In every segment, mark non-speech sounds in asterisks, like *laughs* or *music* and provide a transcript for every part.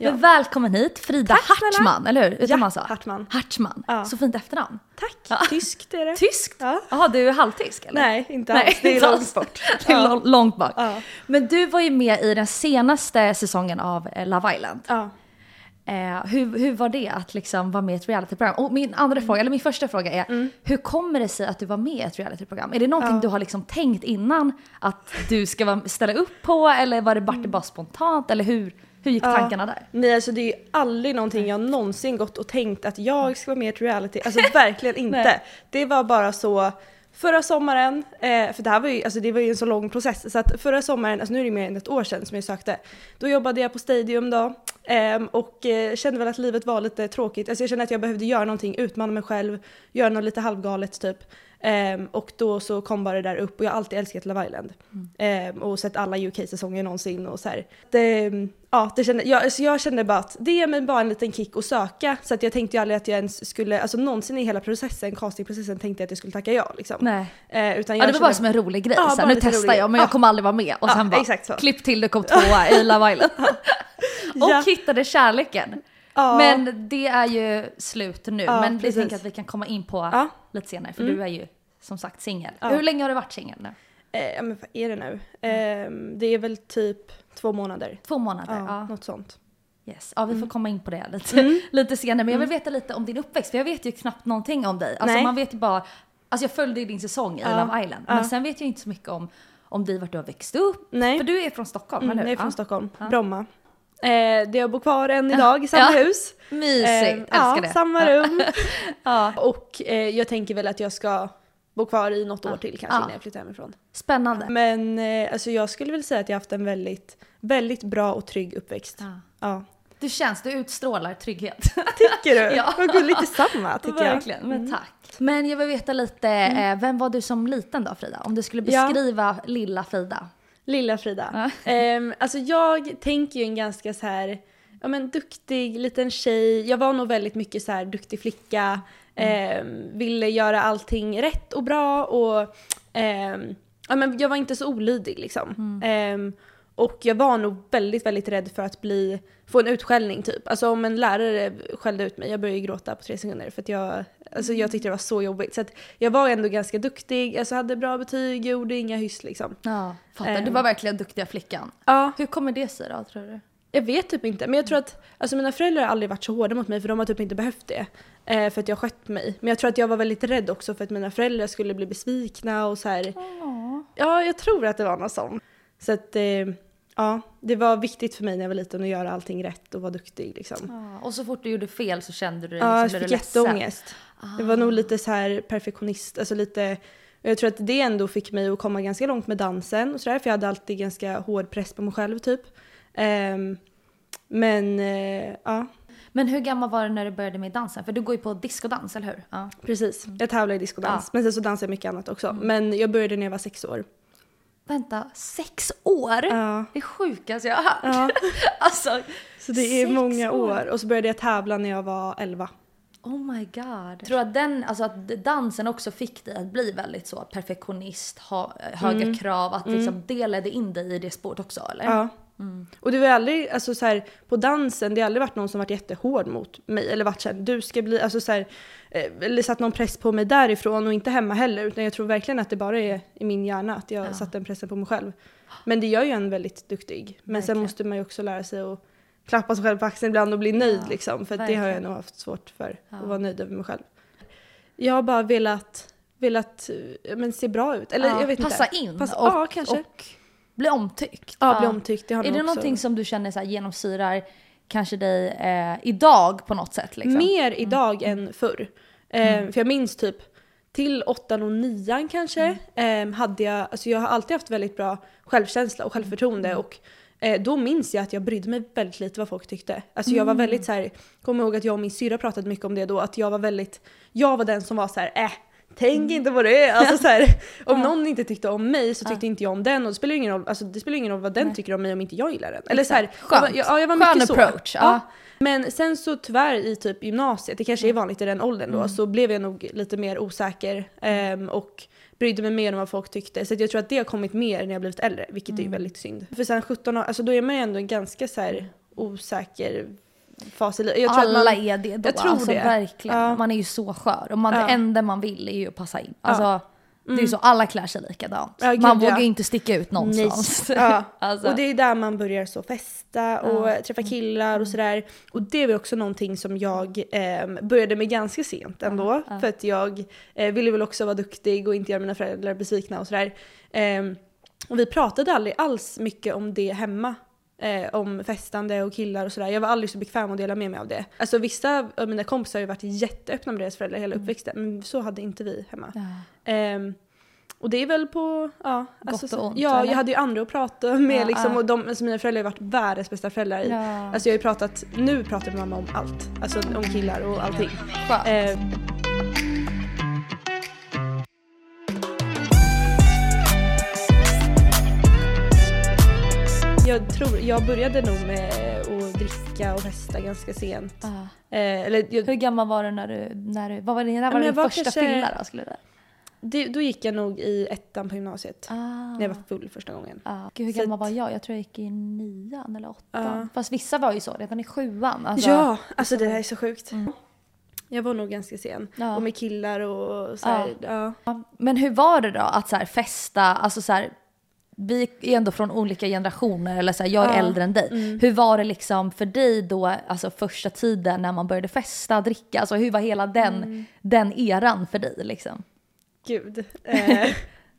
Ja. Men välkommen hit Frida Tack snälla. Hartman, eller hur? Utan Ja, man sa? Hartman. Hartman. Ja. Så fint efternamn. Tack! Ja. Tyskt är det. Tyskt? Ja. Jaha, du är halvtysk eller? Nej, inte Nej, alls. Det är inte långt bort. *laughs* Det är Ja. lång- långt bak. Men du var ju med i den senaste säsongen av eh, Love Island. Ja. Eh, hur, hur var det att liksom vara med i ett realityprogram? Och min andra fråga, eller min första fråga är, hur kommer det sig att du var med i ett realityprogram? Är det någonting Mm. Ja. du har liksom tänkt innan att du ska ställa upp på? Eller var det bara, bara spontant? Eller hur, hur gick tankarna där? Nej alltså det är ju aldrig någonting jag någonsin gått och tänkt att jag ska vara med i ett reality. Alltså *laughs* verkligen inte. Det var bara så förra sommaren, eh, för det här var ju, alltså det var ju en så lång process, så att förra sommaren, alltså nu är det mer än ett år sedan som jag sökte, då jobbade jag på Stadium då ehm, och eh, kände väl att livet var lite tråkigt. Alltså jag kände att jag behövde göra någonting, utmana mig själv, göra något lite halvgalet typ. Ehm, och då så kom bara det där upp och jag har alltid älskat Love Island. Ehm, och sett alla UK-säsonger någonsin och så här. Det, ja, det kände, jag, alltså jag kände bara att det ger mig bara en liten kick att söka. Så att jag tänkte ju aldrig att jag ens skulle, alltså någonsin i hela processen, castingprocessen tänkte jag att jag skulle tacka ja liksom. Nej. Eh, utan Ja, jag det var bara kände- som en rolig grej. Ja, så bara nu testar rolig. jag men jag Ja. kommer aldrig vara med. Och Ja, sen bara så. klipp till du kom tvåa i Love Island. *laughs* och Ja. hittade kärleken. Ja. Men det är ju slut nu. Ja, men det tänker jag att vi kan komma in på Ja. Mm. lite senare. För du är ju som sagt singel. Hur länge har du varit singel nu? Eh, ja men vad är det nu? Ehm, det är väl typ två månader. Två månader? Ja, något sånt. Yes. ja, vi får komma in på det lite, Mm. *laughs* lite senare. Men jag vill veta lite om din uppväxt. För jag vet ju knappt någonting om dig. Alltså Nej. man vet ju bara... Alltså jag följde ju din säsong i. Love Island. Men sen vet jag inte så mycket om, om dig, vart du har växt upp. Nej. För du är från Stockholm, Mm, eller hur? jag är från. Stockholm, Ja. Bromma. Eh, jag bor kvar än idag i samma Ja. hus. Mysigt, Eh, älskar ja, det. samma rum. *laughs* Ja. Och eh, jag tänker väl att jag ska bo kvar i något år till kanske innan jag flyttar hemifrån. Spännande. Men eh, alltså jag skulle väl säga att jag haft en väldigt, väldigt bra och trygg uppväxt. Ja. Du känns, du utstrålar trygghet. *laughs* Tycker du? *laughs* Ja. Vad gulligt detsamma tycker Verkligen, jag. Mm. men tack. Men jag vill veta lite, eh, vem var du som liten då Frida? Om du skulle beskriva lilla Frida. Lilla Frida. Ja. *laughs* Ehm, alltså jag tänker ju en ganska så här, ja men duktig liten tjej. Jag var nog väldigt mycket så här duktig flicka. Ehm, ville göra allting rätt och bra och ehm, ja men jag var inte så olydig liksom. Ehm, och jag var nog väldigt, väldigt rädd för att bli, få en utskällning typ. Alltså om en lärare skällde ut mig, jag började gråta på tre sekunder för att jag, alltså jag tyckte det var så jobbigt. Så att jag var ändå ganska duktig, alltså hade bra betyg, gjorde inga hyss liksom. Ja, fattar. Du Ehm. var verkligen duktiga flickan. Ja, Hur kommer det sig då tror du? Jag vet typ inte, men jag tror att alltså mina föräldrar har aldrig varit så hårda mot mig för de har typ inte behövt det. Eh, för att jag skött mig. Men jag tror att jag var väldigt rädd också för att mina föräldrar skulle bli besvikna och så här. Ja, jag tror att det var något sånt. Så att eh, ja, det var viktigt för mig när jag var liten att göra allting rätt och vara duktig liksom. Ja, och så fort du gjorde fel så kände du dig Ja, jag liksom, blev fick jätteångest. Jag var nog lite så här perfektionist, alltså lite jag tror att det ändå fick mig att komma ganska långt med dansen och sådär för jag hade alltid ganska hård press på mig själv typ. Ehm, men eh, ja, Men hur gammal var du när du började med dansen? För du går ju på discodans, eller hur? Ja. Precis, jag tävlar i discodans. Ja. Men sen så dansar jag mycket annat också. Men jag började när jag var sex år. Vänta, sex år? Ja. Det sjukaste jag har hört. Ja. *laughs* Alltså, Så det är många år. år. Och så började jag tävla när jag var 11. oh my god. Tror att, den, alltså att dansen också fick dig att bli väldigt så perfektionist, ha höga krav, att liksom det ledde in dig i det spåret också, eller? Ja. Och det var aldrig, alltså så här, på dansen, det har aldrig varit någon som varit jättehård mot mig. Eller varit såhär, du ska bli, alltså så här, eh, eller satt någon press på mig därifrån och inte hemma heller. Utan jag tror verkligen att det bara är i min hjärna att jag Ja. satte den pressen på mig själv. Men det gör ju en väldigt duktig. Men sen Verkligen. måste man ju också lära sig att klappa sig själv på axeln ibland och bli nöjd Ja, liksom. För det har jag nog haft svårt för, Ja. att vara nöjd över mig själv. Jag har bara velat, velat eh, men, se bra ut. Eller Ja, jag vet passa inte. in Passa, och, ja, kanske. och bli omtyckt. ja, bli omtyckt. Det har Är nog det också- någonting som du känner så här genomsyrar kanske dig eh, idag på något sätt? Liksom? Mer idag än förr. Eh, För jag minns typ till åttan och nian kanske eh, hade jag, alltså jag har alltid haft väldigt bra självkänsla och självförtroende och eh, då minns jag att jag brydde mig väldigt lite vad folk tyckte. Alltså jag var väldigt så här, kommer ihåg att jag och min syrra pratade mycket om det då, att jag var väldigt, jag var den som var så här, äh, Tänk inte på det! Alltså så här, *laughs* om någon inte tyckte om mig så tyckte inte jag om den och det spelar ingen roll, alltså det spelar ingen roll vad den tycker om mig om inte jag gillar den. Eller så här, Skönt. jag, ja, jag var Skön mycket så. approach, ja. Men sen så tyvärr i typ gymnasiet, det kanske är vanligt i den åldern Mm. då, så blev jag nog lite mer osäker ehm, och brydde mig mer om vad folk tyckte. Så jag tror att det har kommit mer när jag blivit äldre, vilket är Mm. ju väldigt synd. För sen 17 år, alltså då är man ju ändå ganska så här osäker fas i livet. Alla man, är det då. Jag tror alltså, det. Verkligen. Ja. Man är ju så skör. Och man, ja. det enda man vill är ju att passa in. Alltså, ja. Det är ju mm. så, alla klär sig likadant. Ja, gud, man vågar ju inte sticka ut någonstans. *laughs* *laughs* Alltså. Och det är där man börjar så festa och träffa killar och mm. sådär. Och det var också någonting som jag eh, började med ganska sent ändå. För att jag eh, ville väl också vara duktig och inte göra mina föräldrar besvikna och sådär. Eh, och vi pratade aldrig alls mycket om det hemma. Eh, om festande och killar och sådär. Jag var aldrig så bekväm att dela med mig av det. Alltså vissa av mina kompisar har ju varit jätteöppna med deras föräldrar hela mm. uppväxten men så hade inte vi hemma. Eh, och det är väl på, ja. Gott alltså, och ont, Ja, eller? jag hade ju andra att prata med ja, liksom. Och de, alltså, mina föräldrar har varit världens bästa föräldrar. Ja. Alltså jag har ju pratat, nu pratar mamma om allt. Alltså om killar och allting. Eh, jag tror, jag började nog med att dricka och festa ganska sent. Uh. Eh, eller, jag, Hur gammal var du när du, när du vad var det, när var din var första kanske, fylla då? Skulle det, då gick jag nog i ettan på gymnasiet. Ah. När jag var full första gången. Ah. Gud, hur gammal att, var jag? Jag tror jag gick i nian eller åttan. Ah. Fast vissa var ju så redan i sjuan. Alltså, ja, alltså det här är så sjukt. Mm. Jag var nog ganska sen. Ja. Och med killar och så här, ja. ja. Men hur var det då att så här, festa, alltså så här, vi är ändå från olika generationer, eller så här, jag är ja. äldre än dig. Mm. Hur var det liksom för dig då, alltså första tiden när man började festa, dricka, alltså hur var hela den, mm. den eran för dig liksom? Gud. *laughs* Eh.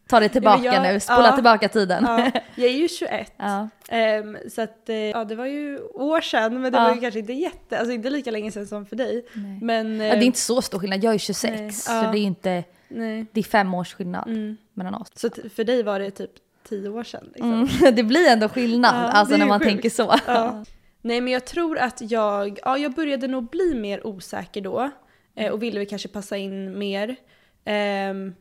Ta det tillbaka jag, nu, spola ja, tillbaka tiden. Ja, jag är ju *laughs* 21. Ja. Um, så att, uh, ja det var ju år sedan men det var ju kanske inte jätte, alltså inte lika länge sedan som för dig. Nej. Men, ja, det är inte så stor skillnad, jag är 26 nej, så det är inte, nej. det är fem års skillnad mm. mellan oss. Så för dig var det typ tio år sedan. Liksom. Mm, *laughs* det blir ändå skillnad ja, alltså när man sjukt. tänker så. Ja. *laughs* Nej men jag tror att jag, ja jag började nog bli mer osäker då. Eh, och ville väl kanske passa in mer. Um,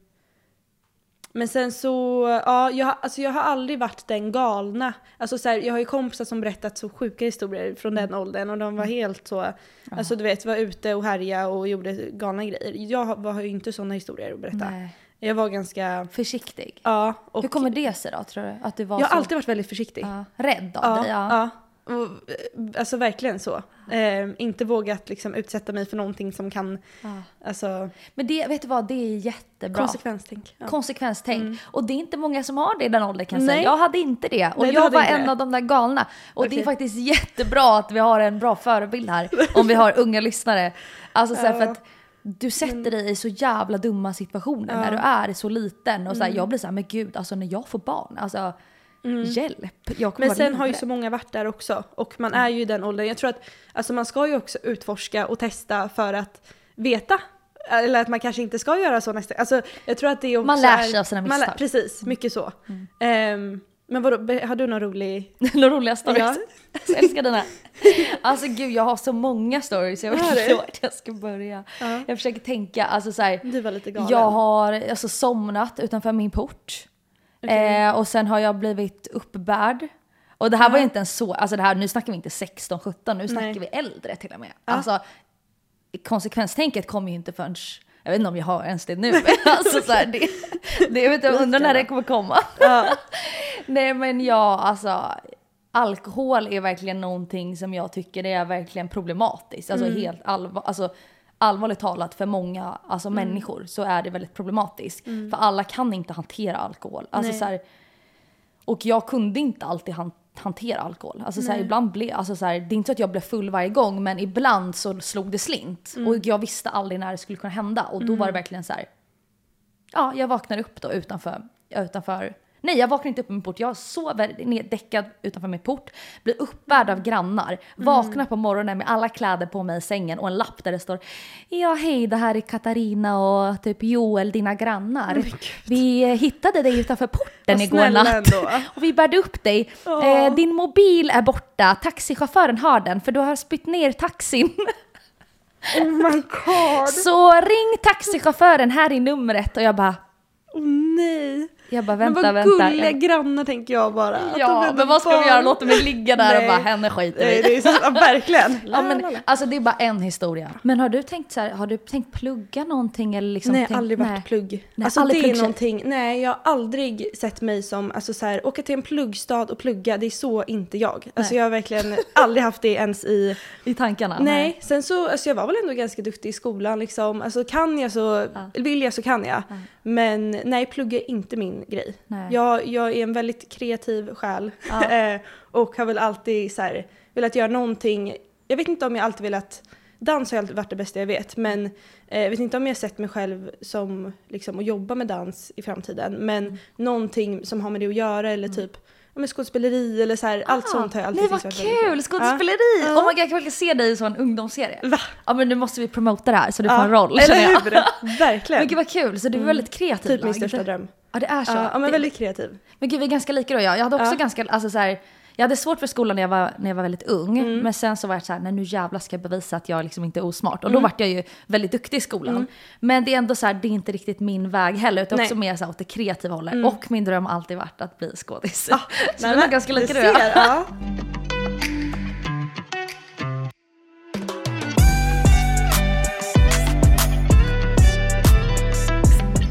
men sen så, ja, jag, alltså jag har aldrig varit den galna. Alltså så här, jag har ju kompisar som berättat så sjuka historier från den åldern och de var helt så, alltså du vet, var ute och härja och gjorde galna grejer. Jag har, har ju inte sådana historier att berätta. Nej. Jag var ganska... Försiktig? Ja. Och Hur kommer det sig då tror du? Att du var jag har så... alltid varit väldigt försiktig. Ja. Rädd av ja, dig? Ja. ja. Och, eh, alltså verkligen så. Eh, inte vågat liksom utsätta mig för någonting som kan, ja. alltså. Men det, vet du vad, det är jättebra. Konsekvenstänk. Ja. Konsekvenstänk. Mm. Och det är inte många som har det i den åldern kan jag säga. Jag hade inte det. Och Nej, jag var en det. av de där galna. Och okay. det är faktiskt jättebra att vi har en bra förebild här. om vi har unga lyssnare. Alltså så för att du sätter dig i så jävla dumma situationer ja. när du är så liten. Och så här, mm. jag blir så här, men gud, alltså när jag får barn, alltså Mm. Hjälp! Men sen har ju så många varit där också och man är ju i den åldern. Jag tror att alltså man ska ju också utforska och testa för att veta. Eller att man kanske inte ska göra så nästa Alltså jag tror att det också Man lär sig av sina misstag. Man, precis, mm. mycket så. Mm. Um, men vadå, har du någon rolig? *laughs* några roliga stories? Ja. jag älskar här. *laughs* Alltså gud jag har så många stories, jag vet inte vart jag ska börja. Ja. Jag försöker tänka, alltså så här, Du var lite galen. Jag har alltså somnat utanför min port. Okay. Eh, och sen har jag blivit uppbärd. Och det här mm. var inte ens så, alltså det här, nu snackar vi inte 16, 17, nu snackar Nej. vi äldre till och med. Ja. Alltså konsekvenstänket kommer ju inte förrän, jag vet inte om jag har ens det nu, *laughs* alltså så här, det, det, jag vet inte, undrar när det kommer komma. Ja. *laughs* Nej men ja, alltså alkohol är verkligen någonting som jag tycker är verkligen problematiskt. Alltså mm. helt allvar, alltså allvarligt talat för många alltså mm. människor så är det väldigt problematiskt. Mm. För alla kan inte hantera alkohol. Alltså, så här, och jag kunde inte alltid han, hantera alkohol. Alltså, så här, ibland ble, alltså, så här, det är inte så att jag blev full varje gång men ibland så slog det slint. Mm. Och jag visste aldrig när det skulle kunna hända. Och då var det mm. verkligen så här, ja jag vaknar upp då utanför, utanför Nej, jag vaknar inte upp med min port. Jag sover neddäckad utanför min port, blir uppvärd av grannar, mm. vaknar på morgonen med alla kläder på mig i sängen och en lapp där det står Ja hej, det här är Katarina och typ Joel, dina grannar. Oh vi hittade dig utanför porten igår natt och vi bärde upp dig. Oh. Din mobil är borta, taxichauffören har den för du har spytt ner taxin. Oh my god! Så ring taxichauffören, här är numret och jag bara Oh nej! Jag bara Men vänta, vad vänta. gulliga grannar tänker jag bara. Ja, men vad ska vi bara- göra? Låter mig ligga där Nej. och bara henne skiter Nej, vi det är så, ja, verkligen. *laughs* Ja, men, alltså det är bara en historia. Men har du tänkt så här, har du tänkt plugga någonting eller liksom? nej, tänkt, aldrig varit nej. plugg. Nej, alltså aldrig det är någonting, nej jag har aldrig sett mig som, alltså så här, åka till en pluggstad och plugga, det är så inte jag. Alltså Nej. jag har verkligen aldrig haft det ens i, I tankarna? nej. Sen så, alltså jag var väl ändå ganska duktig i skolan liksom. Alltså kan jag så, vill jag så kan jag. Ja. Men nej, plugga är inte min grej. Nej. Jag, jag är en väldigt kreativ själ. Ja. *laughs* Eh, och har väl alltid så här, velat göra någonting. Jag vet inte om jag alltid velat, dans har alltid varit det bästa jag vet. Men eh, jag vet inte om jag sett mig själv som liksom, att jobba med dans i framtiden. Men Mm. någonting som har med det att göra eller typ ja, men skådespeleri eller så här, allt sånt har jag alltid Ah, Nej vad tyckt varit väldigt kul! roligt. Skådespeleri! Ja. Oh my god, jag kan verkligen se dig i en ungdomsserie. Va? Ja men nu måste vi promota det här så du Ja, får en roll Eller hur? *laughs* Verkligen. Men gud vad kul, så du är väldigt kreativ typ min största dröm. Ja det är så. Ja, men väldigt kreativ. Men gud vi är ganska lika då jag. Jag hade också Ja. ganska, alltså så här, jag hade svårt för skolan när jag var, när jag var väldigt ung. Mm. Men sen så var jag så här, nej nu jävlar ska jag bevisa att jag liksom inte är osmart. Mm. Och då vart jag ju väldigt duktig i skolan. Men det är ändå så här, det är inte riktigt min väg heller. Utan Nej. också mer så här åt det kreativa hållet. Och min dröm har alltid varit att bli skådis. *laughs* så Nej, vi är ganska lika du ser, ja.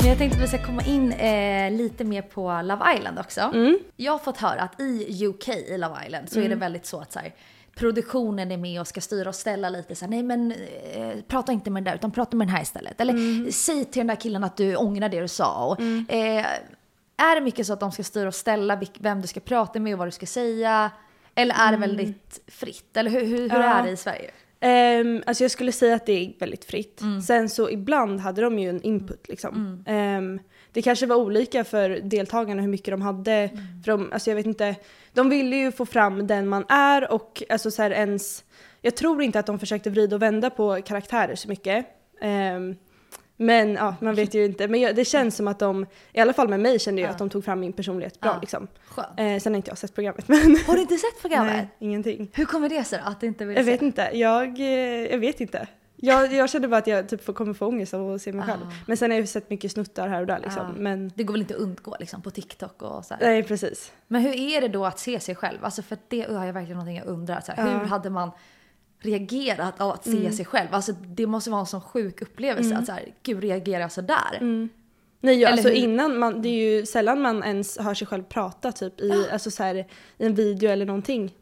Jag tänkte att vi ska komma in eh, lite mer på Love Island också. Mm. Jag har fått höra att i UK i Love Island så är det väldigt så att så här, produktionen är med och ska styra och ställa lite så här, nej men eh, prata inte med den där utan prata med den här istället. Eller säg till den där killen att du ångrar det du sa. Och, eh, är det mycket så att de ska styra och ställa vem du ska prata med och vad du ska säga? Eller är det väldigt fritt? Eller hur, hur, hur Ja. är det i Sverige? Ehm, alltså jag skulle säga att det är väldigt fritt. Mm. Sen så ibland hade de ju en input liksom. Ehm, det kanske var olika för deltagarna hur mycket de hade. Mm. För de, alltså jag vet inte, de ville ju få fram den man är och alltså så här ens, jag tror inte att de försökte vrida och vända på karaktärer så mycket. Ehm, men ja, man vet ju inte. Men jag, det känns som att de, i alla fall med mig kände jag Ja. att de tog fram min personlighet bra Ja. liksom. Eh, sen har inte jag sett programmet *laughs* men Har du inte sett programmet? nej, ingenting. Hur kommer det sig att du inte vill Jag se? vet inte, jag, eh, jag vet inte. Jag, jag kände bara att jag typ kommer få ångest av att se mig själv. Ah. Men sen har jag ju sett mycket snuttar här och där liksom. Ah. Men Det går väl inte att undgå liksom på TikTok och så här. nej precis. Men hur är det då att se sig själv? Alltså för det har jag verkligen någonting jag undrar. Så här, Ja. Hur hade man reagerat av att se sig själv? Alltså det måste vara en sån sjuk upplevelse att så här, gud reagerar jag sådär? Nej, jag, Eller alltså hur? innan, man, det är ju sällan man ens hör sig själv prata typ i, alltså så här, i en video eller någonting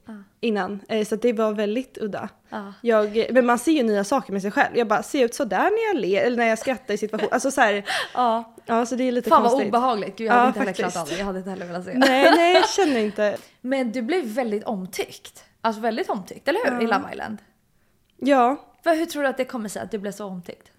innan. Eh, så att det var väldigt udda. Ja. Jag, men man ser ju nya saker med sig själv. Jag bara ser ut sådär när jag ler eller när jag skrattar i situation. Alltså så här, *laughs* Ja. ja så det är lite Fan vad konstigt. obehagligt. Gud jag Ja, hade inte heller klarat av det. Jag hade inte heller velat se. Nej, nej jag känner *laughs* inte. Men du blev väldigt omtyckt. Alltså väldigt omtyckt, eller hur? I Love Island. Ja, För hur tror du att det kommer sig att du blev så omtyckt?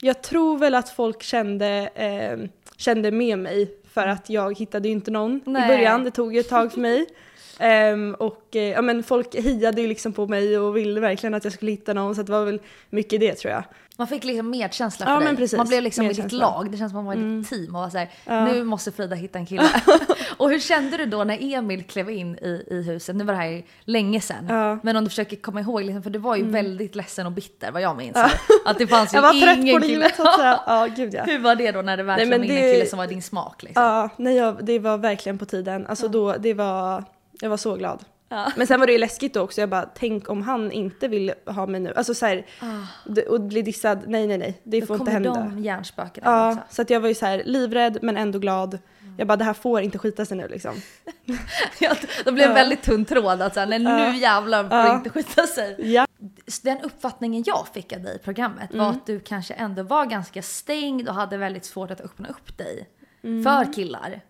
Jag tror väl att folk kände, eh, kände med mig för att jag hittade ju inte någon Nej. i början. Det tog ju ett tag för mig. *laughs* Ehm, och eh, ja, men folk hiade ju liksom på mig och ville verkligen att jag skulle hitta någon så det var väl mycket det tror jag. Man fick liksom medkänsla Ja, för dig. men precis. Man blev liksom i ditt. Mm. lag. Det känns som att man var i ditt team och var såhär, Ja. nu måste Frida hitta en kille. *laughs* och hur kände du då när Emil klev in i, i huset? Nu var det här länge sedan. Ja. Mm. Men om du försöker komma ihåg, liksom, för du var ju väldigt ledsen och bitter vad jag minns. Att det fanns *laughs* ju Jag var trött ingen på kille. livet så att säga. *laughs* Ja, gud ja. Hur var det då när det verkligen men var in en det- kille som var din smak? Liksom? Ja, nej, jag, det var verkligen på tiden. Alltså då, det var, jag var så glad. Ja. Men sen var det ju läskigt då också. Jag bara, tänk om han inte vill ha mig nu. Alltså så här, d- och bli dissad. Nej, nej, nej. Det Då får inte kommer hända. de hjärnspökena Ja, också. så att jag var ju så här livrädd men ändå glad. Jag bara, det här får inte skita sig nu liksom. *laughs* Ja, de blev en väldigt tunn tråd att säga, nej nu jävlar får Ja. inte skita sig. Ja. Den uppfattningen jag fick av dig i programmet var att du kanske ändå var ganska stängd och hade väldigt svårt att öppna upp dig för killar.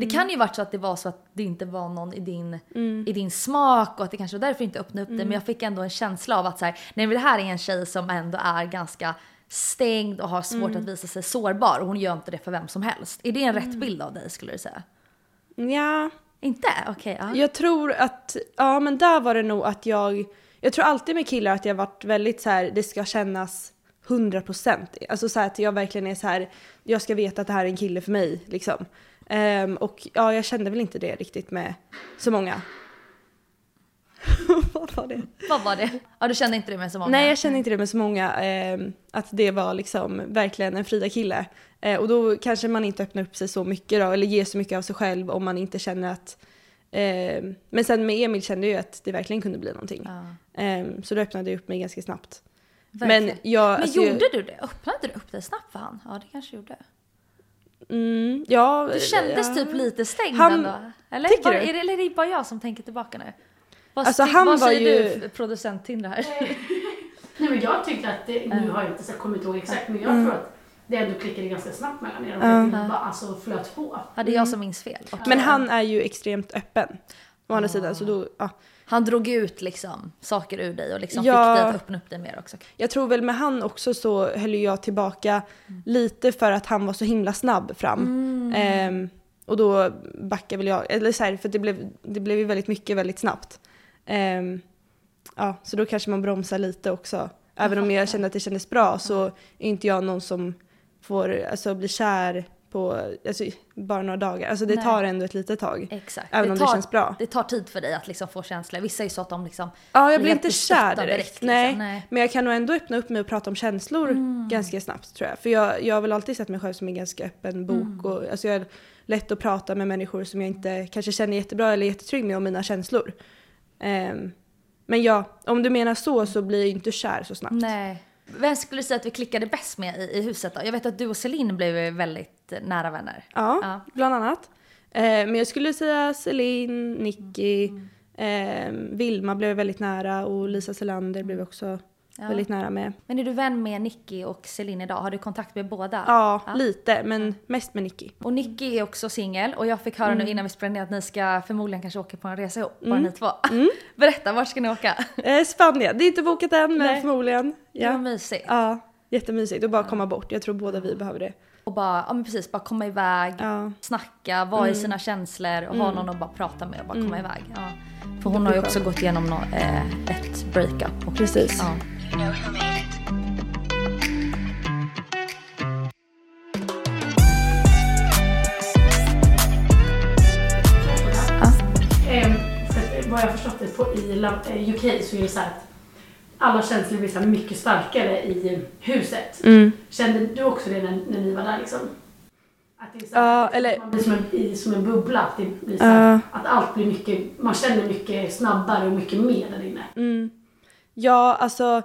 Det kan ju varit så att det var så att det inte var någon i din, i din smak och att det kanske var därför inte öppnade upp dig. Men jag fick ändå en känsla av att så här, nej men det här är en tjej som ändå är ganska stängd och har svårt att visa sig sårbar och hon gör inte det för vem som helst. Är det en rätt bild av dig skulle du säga? ja, Inte? Okej, ja. jag tror att, ja men där var det nog att jag, jag tror alltid med killar att jag varit väldigt så här, det ska kännas 100%. Alltså så här att jag verkligen är så här, jag ska veta att det här är en kille för mig liksom. Ehm, och ja, jag kände väl inte det riktigt med så många. *laughs* Vad var det? Vad var det? Ja du kände inte det med så många? Nej jag kände inte det med så många, eh, att det var liksom verkligen en Frida-kille. Eh, och då kanske man inte öppnar upp sig så mycket då, eller ger så mycket av sig själv om man inte känner att eh, Men sen med Emil kände jag ju att det verkligen kunde bli någonting. Ja. Eh, så då öppnade jag upp mig ganska snabbt. Verkligen. Men jag... Men alltså, gjorde du det? Öppnade du upp dig snabbt för han? Ja det kanske gjorde. Mm, ja, Du kändes ja. typ lite stängd Han- ändå. Eller? Tycker Var, du? är det, eller är det bara jag som tänker tillbaka nu? Vad, Alltså, ty- han vad var säger ju- du producent Tindra här? Nej men jag tyckte att det, nu har jag inte så kommit ihåg exakt, men jag Mm. tror att det ändå klickade ganska snabbt mellan er att det bara alltså flöt på. Ja det är jag som minns fel. Och Men han är ju extremt öppen. Å andra sidan, så då, ja. Han drog ut liksom saker ur dig och liksom Ja. fick dig att öppna upp dig mer också. Jag tror väl med han också så höll jag tillbaka lite för att han var så himla snabb fram. Ehm, och då backade väl jag, eller så här, för det blev, det blev ju väldigt mycket väldigt snabbt. Ehm, ja, så då kanske man bromsar lite också. Även om jag kände att det kändes bra så är inte jag någon som får alltså, bli kär på alltså, bara några dagar. Alltså det Nej. tar ändå ett litet tag. Exakt. Även om det tar, känns bra. Det tar tid för dig att liksom få känslor. Vissa är ju så att de liksom Ja, jag blir inte kär direkt. direkt, liksom. nej. Men jag kan nog ändå öppna upp mig och prata om känslor ganska snabbt tror jag. För jag, jag har väl alltid sett mig själv som en ganska öppen bok. Och, alltså jag är lätt att prata med människor som jag inte kanske känner jättebra eller jättetrygg med om mina känslor. Ehm, men ja, om du menar så så blir jag inte kär så snabbt. Nej. Vem skulle du säga att vi klickade bäst med i, i huset då? Jag vet att du och Celine blev väldigt eh, nära vänner. Ja, Ja. bland annat. Eh, men jag skulle säga Celine, Nicky, eh, Vilma blev väldigt nära och Lisa Selander blev också Ja. väldigt nära med. Men är du vän med Nicky och Celine idag? Har du kontakt med båda? Ja, Ja. lite, men mest med Nicky. Och Nicky är också singel och jag fick höra Mm. nu innan vi spelade ner att ni ska förmodligen kanske åka på en resa ihop, bara ni två. Mm. *laughs* Berätta, vart ska ni åka? Eh, Spanien, det är inte bokat än men Nej. förmodligen. Det var Ja. mysigt. ja, jättemysigt och bara komma bort. Jag tror båda vi behöver det. Och bara, ja men precis, bara komma iväg, Ja, snacka, vara i sina känslor och ha någon att bara prata med och bara komma iväg. Ja. För hon har ju också gått igenom nå- eh, ett breakup. Och, precis. ja. Vad jag har förstått det på, i eh, UK så är det så här att alla känslor blir så mycket starkare i huset. Mm. Kände du också det när, när ni var där liksom? Att det är så här, att eller- Man blir som en, i, som en bubbla. Att, det blir så här, Ja. att allt blir mycket, man känner mycket snabbare och mycket mer där inne. Mm. Ja, alltså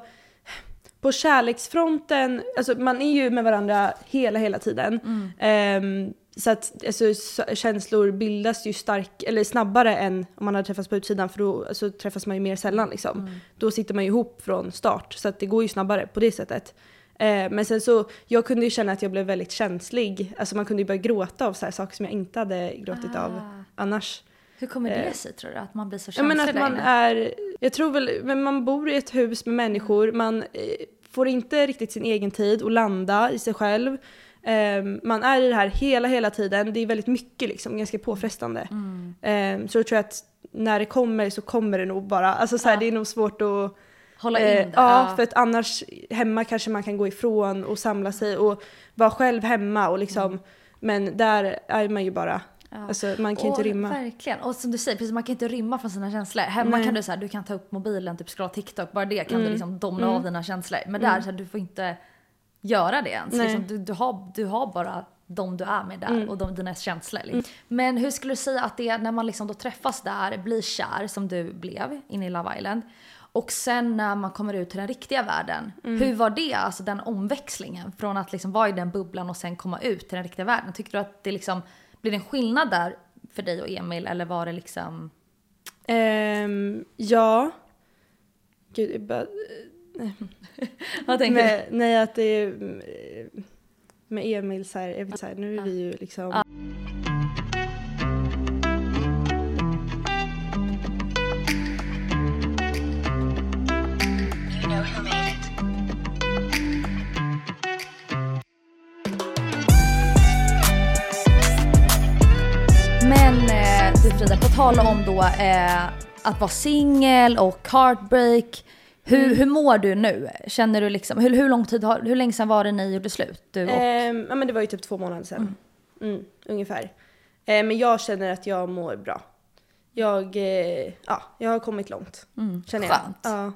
på kärleksfronten, alltså man är ju med varandra hela, hela tiden. Ehm, så att alltså, känslor bildas ju stark, eller snabbare än om man hade träffats på utsidan för då alltså, träffas man ju mer sällan liksom. Då sitter man ju ihop från start så att det går ju snabbare på det sättet. Eh, men sen så, jag kunde ju känna att jag blev väldigt känslig. Alltså man kunde ju börja gråta av så här saker som jag inte hade gråtit av Ah. annars. Hur kommer det Eh, sig tror du? Att man blir så Ja känslig men att man är, jag tror väl, men man bor i ett hus med människor, man eh, får inte riktigt sin egen tid att landa i sig själv. Ehm, man är i det här hela, hela tiden. Det är väldigt mycket liksom, ganska påfrestande. Mm. Ehm, så jag tror att när det kommer så kommer det nog bara. Alltså så här, Ja. det är nog svårt att... Hålla eh, in det? ja, för att annars hemma kanske man kan gå ifrån och samla sig och vara själv hemma och liksom. Men där är man ju bara, Mm. Ja. alltså man kan ju inte Och rymma. Verkligen. Och som du säger, precis, man kan inte rymma från sina känslor. Hemma Nej. kan du, så här, du kan ta upp mobilen, typ scrolla TikTok, bara det kan Mm. du liksom domna Mm. av dina känslor. Men där, så här, du får inte göra det ens. Liksom, du, du, har, du har bara de du är med där Mm. och de, dina känslor. Liksom. Men hur skulle du säga att det är när man liksom då träffas där, blir kär som du blev inne i Love Island. Och sen när man kommer ut till den riktiga världen, Mm. hur var det? Alltså den omväxlingen från att liksom vara i den bubblan och sen komma ut till den riktiga världen. Tyckte du att det liksom, blir det en skillnad där för dig och Emil eller var det liksom... Ehm, ja. Gud, jag bara, *laughs* Vad tänker du? med, nej att det är med Emil så här, jag vet, så här nu är vi ju liksom Ja. Men Frida, på tal om då eh, att vara singel och heartbreak. Hur, Mm. hur mår du nu? Känner du liksom, hur, hur lång tid har, hur länge sedan var det ni gjorde slut? Du och, Ehm, ja men det var ju typ två månader sedan. Mm, ungefär. Ehm, men jag känner att jag mår bra. jag, eh, ja, jag har kommit långt. Mm. Känner jag. Skönt. Ja.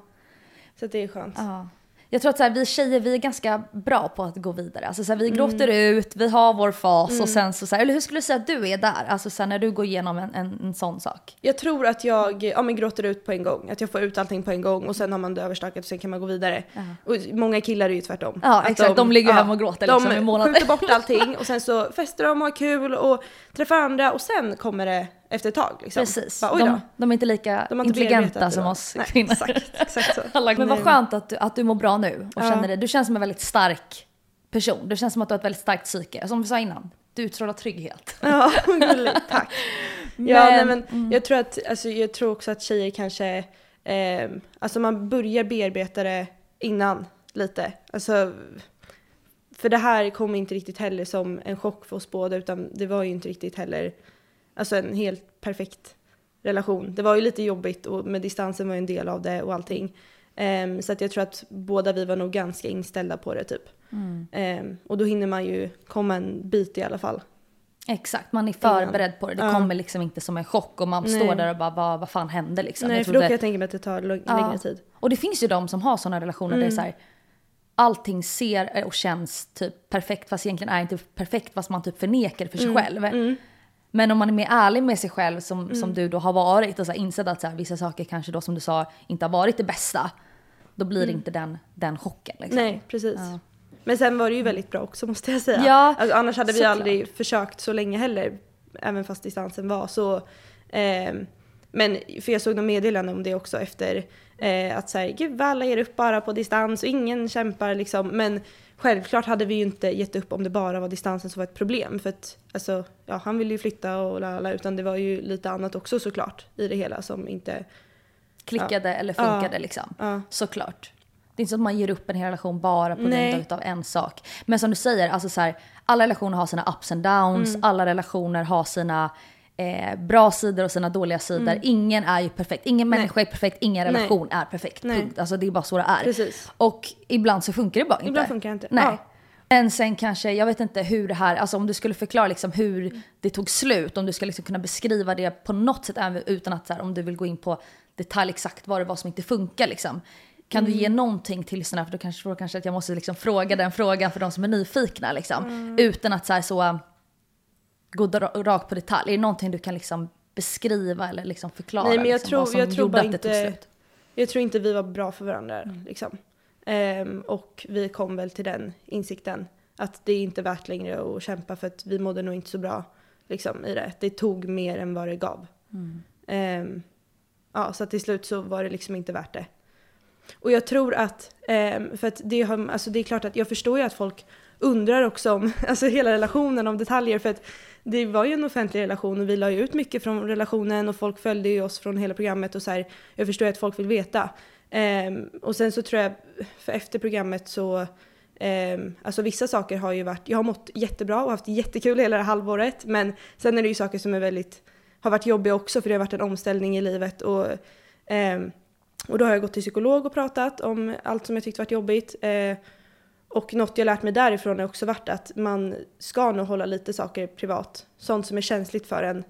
Så det är skönt. Ja. Jag tror att så här, vi tjejer vi är ganska bra på att gå vidare. Alltså, så här, vi Mm. gråter ut, vi har vår fas och sen så, så här, eller hur skulle du säga att du är där? Alltså så här, när du går igenom en, en, en sån sak. Jag tror att jag ja, men gråter ut på en gång. Att jag får ut allting på en gång och sen har man det överstökat och sen kan man gå vidare. Och många killar är ju tvärtom. Ja, Att exakt. De ligger hemma och gråter liksom i De månader. skjuter bort allting *laughs* och sen så festar de och har kul och träffar andra och sen kommer det efter ett tag. Liksom. Precis. Bara. De, de är inte lika De inte intelligenta som oss Nej, kvinnor. Exakt, exakt så. *laughs* Men vad skönt att du, att du mår bra nu och Ja. känner det. Du känns som en väldigt stark person. Du känns som att du har ett väldigt starkt psyke. Som vi sa innan, du utstrålar trygghet. *laughs* Ja, gulligt. Tack. Men- *laughs* ja, nej, men mm. jag tror att, alltså, jag tror också att tjejer kanske, eh, alltså man börjar bearbeta det innan lite. Alltså, för det här kom inte riktigt heller som en chock för oss båda utan det var ju inte riktigt heller, alltså en helt perfekt relation. Det var ju lite jobbigt och med distansen var ju en del av det och allting. Ehm, så att jag tror att båda vi var nog ganska inställda på det typ. Mm. Ehm, och då hinner man ju komma en bit i alla fall. Exakt, man är förberedd på det. Det Ja. kommer liksom inte som en chock och man Nej. står där och bara vad, vad fan hände liksom. Nej, Jag för då kan jag tänka mig att det tar lång, Ja. längre tid. Och det finns ju de som har sådana relationer där det är så här, allting ser och känns typ perfekt fast egentligen är inte perfekt fast man typ förnekar för sig själv. Mm. Men om man är mer ärlig med sig själv som, som du då har varit och så insett att så här, vissa saker kanske då som du sa inte har varit det bästa. Då blir det inte den, den chocken liksom. Nej, precis. Ja. Men sen var det ju väldigt bra också måste jag säga. Ja, alltså, annars hade vi såklart. aldrig försökt så länge heller, även fast distansen var så. ehm, men för jag såg någon meddelande om det också efter eh, att säga gud vad alla ger upp bara på distans och ingen kämpar liksom. Men självklart hade vi ju inte gett upp om det bara var distansen som var ett problem. För att alltså, ja, han ville ju flytta och lalala, utan det var ju lite annat också såklart i det hela som inte, Klickade eller Ja. funkade liksom. ja. Såklart. Det är inte så att man ger upp en hel relation bara på grund av en sak. Men som du säger, alltså så här, alla relationer har sina ups and downs, Mm. alla relationer har sina eh, bra sidor och sina dåliga sidor. Ingen är ju perfekt, ingen människa är perfekt, ingen Mm. Nej. relation är perfekt. Nej. Punkt. Alltså det är bara så det är. Precis. Och ibland så funkar det bara inte. Ibland funkar det inte. Nej. Ja. Men sen kanske, jag vet inte hur det här, alltså om du skulle förklara liksom hur det tog slut, om du skulle liksom kunna beskriva det på något sätt utan att så här, om du vill gå in på detalj exakt vad det var som inte funkar liksom. Kan du ge Mm. någonting till lyssnarna? För då kanske, då kanske att jag måste liksom fråga den frågan för de som är nyfikna liksom. Mm. Utan att så, här, så gå rakt på detalj. Är det någonting du kan liksom beskriva eller liksom förklara? Nej, men jag liksom, tror- vad som jag tror gjorde att det tog inte- slut? Jag tror inte vi var bra för varandra. Mm. Liksom. Ehm, och vi kom väl till den insikten att det är inte värt längre att kämpa för att vi mådde nog inte så bra liksom, i det. Det tog mer än vad det gav. Mm. Ehm, ja, så till slut så var det liksom inte värt det. Och jag tror att, ehm, för att det, har, alltså det är klart att jag förstår ju att folk undrar också om *laughs* alltså hela relationen, om detaljer. För att det var ju en offentlig relation och vi la ju ut mycket från relationen och folk följde ju oss från hela programmet och så här, jag förstår ju att folk vill veta. Um, och sen så tror jag, för efter programmet så, um, alltså vissa saker har ju varit, jag har mått jättebra och haft jättekul hela det här halvåret, men sen är det ju saker som är väldigt, har varit jobbiga också för det har varit en omställning i livet och um, och då har jag gått till psykolog och pratat om allt som jag tyckt varit jobbigt. Uh, och något jag lärt mig därifrån har också varit att man ska nog hålla lite saker privat. Sånt som är känsligt för en.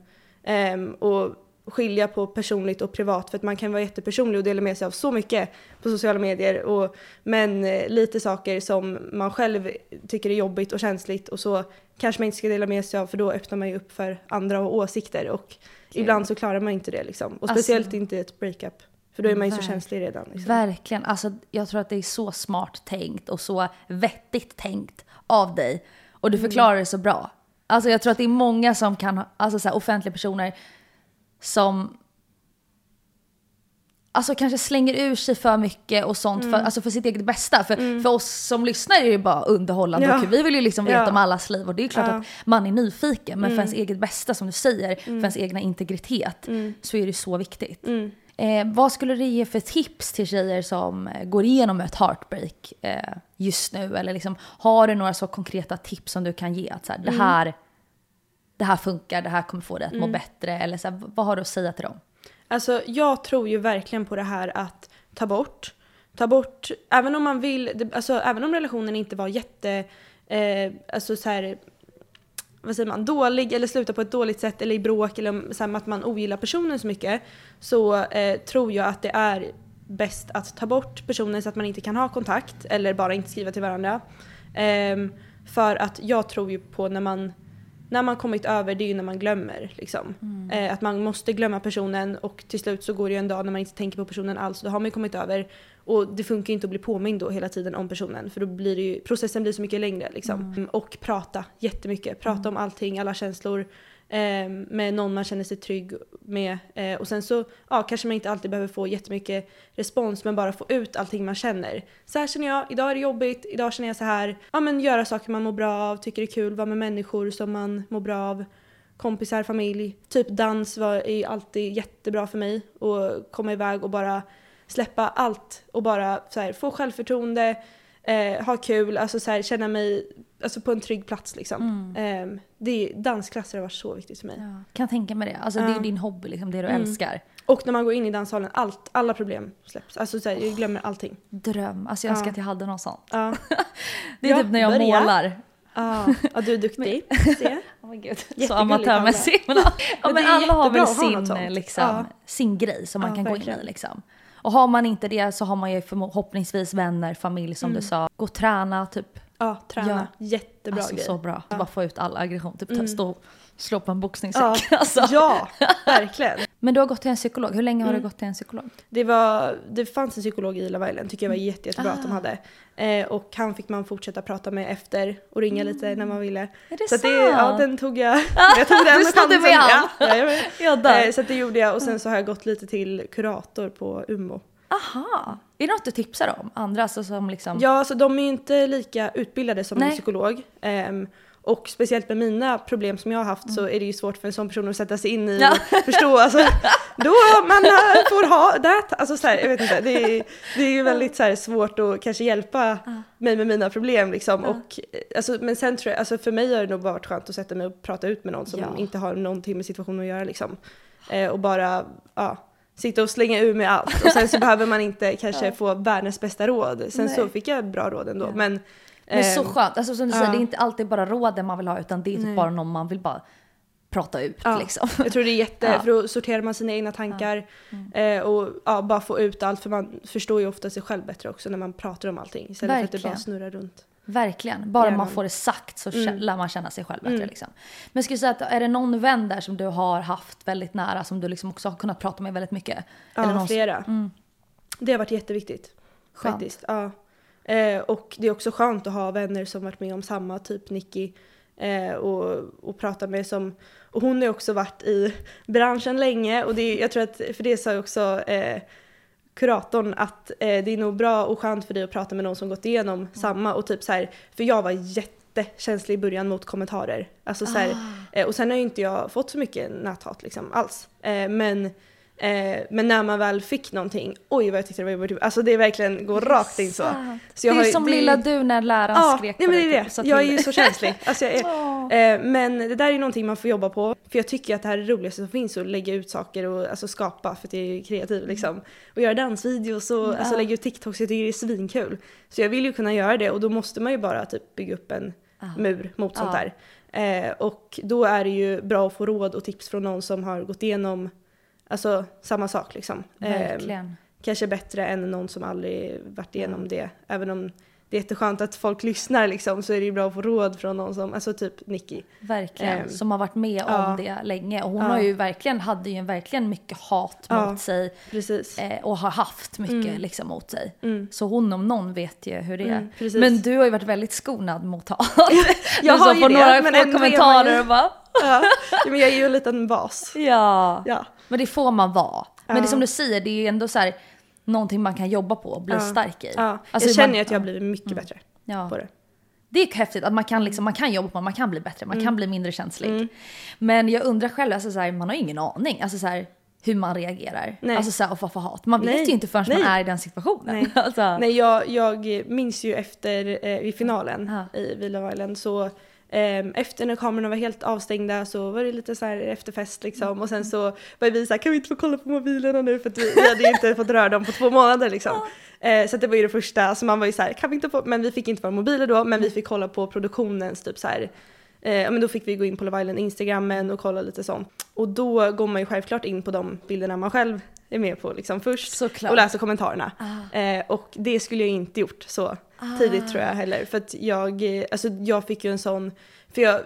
Ehm, och skilja på personligt och privat för att man kan vara jättepersonlig och dela med sig av så mycket på sociala medier. Och, men eh, lite saker som man själv tycker är jobbigt och känsligt och så kanske man inte ska dela med sig av för då öppnar man ju upp för andra och åsikter och ibland så klarar man inte det liksom. Och Alltså- speciellt inte i ett breakup. För då är man ju så känslig redan. Liksom. Verkligen. Alltså, jag tror att det är så smart tänkt och så vettigt tänkt av dig. Och du Mm. förklarar det så bra. Alltså jag tror att det är många som kan, alltså så här, offentliga personer som Alltså kanske slänger ur sig för mycket och sånt Mm. för, alltså för sitt eget bästa. För, för oss som lyssnar är det ju bara underhållande Ja. och. Vi vill ju liksom veta Ja. om allas liv och det är klart Ja. Mm. att man är nyfiken. Men för ens eget bästa som du säger, för ens egna integritet så är det så viktigt. Mm. Eh, vad skulle du ge för tips till tjejer som eh, går igenom ett heartbreak eh, just nu? Eller liksom, har du några så konkreta tips som du kan ge? Att så här, Mm. det, här, det här funkar, det här kommer få dig att må bättre. Eller så här, vad har du att säga till dem? Alltså jag tror ju verkligen på det här att ta bort. Ta bort, även om man vill, alltså även om relationen inte var jätte, eh, alltså så här, vad säger man, dålig eller slutar på ett dåligt sätt eller i bråk eller så här, att man ogillar personen så mycket så eh, tror jag att det är bäst att ta bort personen så att man inte kan ha kontakt eller bara inte skriva till varandra. Ehm, för att jag tror ju på när man när man kommit över, det är ju när man glömmer. Liksom. Mm. Eh, att man måste glömma personen och till slut så går det ju en dag när man inte tänker på personen alls. Då har man ju kommit över. Och det funkar inte att bli påmind då hela tiden om personen. För då blir det ju, processen blir så mycket längre. Liksom. Mm. Och prata jättemycket. Prata om allting, alla känslor. Eh, med någon man känner sig trygg med. Eh, och sen så ja, kanske man inte alltid behöver få jättemycket respons men bara få ut allting man känner. Så här känner jag, idag är det jobbigt, idag känner jag så här. Ja men göra saker man mår bra av, tycker det är kul, vara med människor som man mår bra av. Kompisar, familj. Typ dans var, är alltid jättebra för mig. Och komma iväg och bara släppa allt och bara här, få självförtroende, eh, ha kul, alltså så här, känna mig alltså på en trygg plats liksom. Mm. Eh, det, dansklasser har varit så viktigt för mig. Ja, kan tänka mig det. Alltså det är Ja. din hobby, liksom, det du Mm. älskar. Och när man går in i danssalen, allt, alla problem släpps. Alltså så här, jag glömmer allting. Dröm. Alltså jag önskar Ja. att jag hade något sånt. Ja, *laughs* Det är Ja, typ när jag börja. målar. ja. ja du är duktig. Se. Oh my God. Så amatörmässig. Men, ja, Men *laughs* men alla har väl sin, liksom, sin grej som man kan gå in verkligen. i. Liksom. Och har man inte det så har man ju förhoppningsvis vänner, familj som Mm. du sa. Gå och träna, typ. Ja, träna. Jättebra alltså grej. så bra. Bara få ut all aggression. Typ Mm. stå och slå på en boxningssäck. Ja, *laughs* Alltså. ja, verkligen. Men du har gått till en psykolog. Hur länge har Mm. du gått till en psykolog? Det, var, det fanns en psykolog i Love Island, tycker jag var jätte, jättebra att de Ah. hade. Eh, och han fick man fortsätta prata med efter och ringa lite när man ville. Är det Så sant? det, ja, den tog jag. *laughs* Jag tog den Du snodde med han. Ja. *laughs* Jag dör. eh, så det gjorde jag och sen så har jag gått lite till kurator på Umo. Aha. Är det något du tipsar om? Andra alltså som liksom... Ja, alltså de är ju inte lika utbildade som en Nej. psykolog. Ehm, och speciellt med mina problem som jag har haft så är det ju svårt för en sån person att sätta sig in i Mm. Ja. och förstå. Alltså, *laughs* då man eh, får ha det. Alltså så här, jag vet inte, det är, det är ju väldigt så här, svårt att kanske hjälpa mig med mina problem liksom. Och, eh, alltså, men sen tror jag, alltså för mig har det nog varit skönt att sätta mig och prata ut med någon som Ja. inte har någonting med situationen att göra liksom. Eh, och bara, ja. Sitta och slänga ur med allt och sen så *laughs* behöver man inte kanske få världens bästa råd. Sen Nej. så fick jag bra råd ändå. Ja. Men, Men så ehm, skönt. Alltså som du ja. säger, det är inte alltid bara råden man vill ha utan det är typ bara någon man vill bara prata ut Ja. liksom. *laughs* Jag tror det är jätte, Ja. Mm. för då sorterar man sina egna tankar eh, och ja, bara få ut allt för man förstår ju ofta sig själv bättre också när man pratar om allting istället för att det Verkligen. bara snurrar runt. Verkligen. Bara Hjärnan. man får det sagt så Mm. lär man känna sig själv bättre. Mm. Liksom. Men skulle du säga att är det någon vän där som du har haft väldigt nära som du liksom också har kunnat prata med väldigt mycket? Ja, Eller någon- flera. Mm. Det har varit jätteviktigt. Skönt. Faktiskt. Ja. Eh, och det är också skönt att ha vänner som varit med om samma, typ Nicky. Eh, och, och prata med som, och hon har också varit i branschen länge och det, jag tror att, för det sa ju också eh, kuratorn att eh, det är nog bra och skönt för dig att prata med någon som gått igenom Mm. samma och typ så här, för jag var jättekänslig i början mot kommentarer. Alltså så här, Ah. eh, och sen har ju inte jag fått så mycket näthat liksom alls. Eh, men Eh, men när man väl fick någonting, oj vad jag tyckte det var jobbigt. Alltså det verkligen går rakt in så. Så jag det är ju- som det- lilla du när läraren Ja, skrek nej, på men det är typ, det. Jag är ju så känslig. Alltså är, *laughs* eh, men det där är någonting man får jobba på. För jag tycker att det här är det roligaste som finns, att lägga ut saker och alltså, skapa, för att jag är kreativ liksom. Och göra dansvideos och Ja. alltså, lägga ut TikToks, jag tycker det är svinkul. Så jag vill ju kunna göra det och då måste man ju bara typ bygga upp en Ja. mur mot sånt Ja. där. Eh, och då är det ju bra att få råd och tips från någon som har gått igenom Alltså samma sak liksom. Eh, Verkligen. kanske bättre än någon som aldrig varit igenom det. Även om det är jätteskönt att folk lyssnar liksom så är det ju bra att få råd från någon som, alltså typ Nicky. Verkligen. Ehm, som har varit med ja. om det länge. Och hon Ja. har ju verkligen, hade ju verkligen mycket hat Ja. mot sig. Eh, och har haft mycket Mm. liksom mot sig. Mm. Så hon om någon vet ju hur det är. Mm. Men du har ju varit väldigt skonad mot hat. *laughs* Jag *laughs* har ju det, några men kommentarer ju- och bara Ja. ja, men jag är ju en liten bas. *laughs* ja. Ja. Men det får man vara. Men det är som du säger, det är ändå så här någonting man kan jobba på och bli stark i. ja. Alltså, jag känner man- att jag har blivit mycket bättre Ja. på det. Det är häftigt att man kan, liksom, man kan jobba på man kan bli bättre, man kan bli mindre känslig. Mm. Men jag undrar själv, alltså, så här, man har ju ingen aning alltså, så här, hur man reagerar. Nej. Alltså så här, och vad för hat. Man vet Nej. ju inte förrän Nej. man är i den situationen. Nej. *laughs* alltså, Nej, jag, jag minns ju efter eh, i finalen Ja. i Villa Island så efter när kamerorna var helt avstängda så var det lite så här efterfest liksom och sen så var vi så här, kan vi inte få kolla på mobilerna nu för vi, vi hade ju inte fått röra dem på två månader liksom. Eh, så det var ju det första, så man var ju så här, kan vi inte få, men vi fick inte våra mobiler då men vi fick kolla på produktionens typ så här Eh, men då fick vi gå in på Love Island Instagrammen och kolla lite sånt. Och då går man ju självklart in på de bilderna man själv är med på liksom först. Såklart. Och läser kommentarerna. Eh, och det skulle jag inte gjort så tidigt tror jag heller. För att jag, alltså jag fick ju en sån, för jag,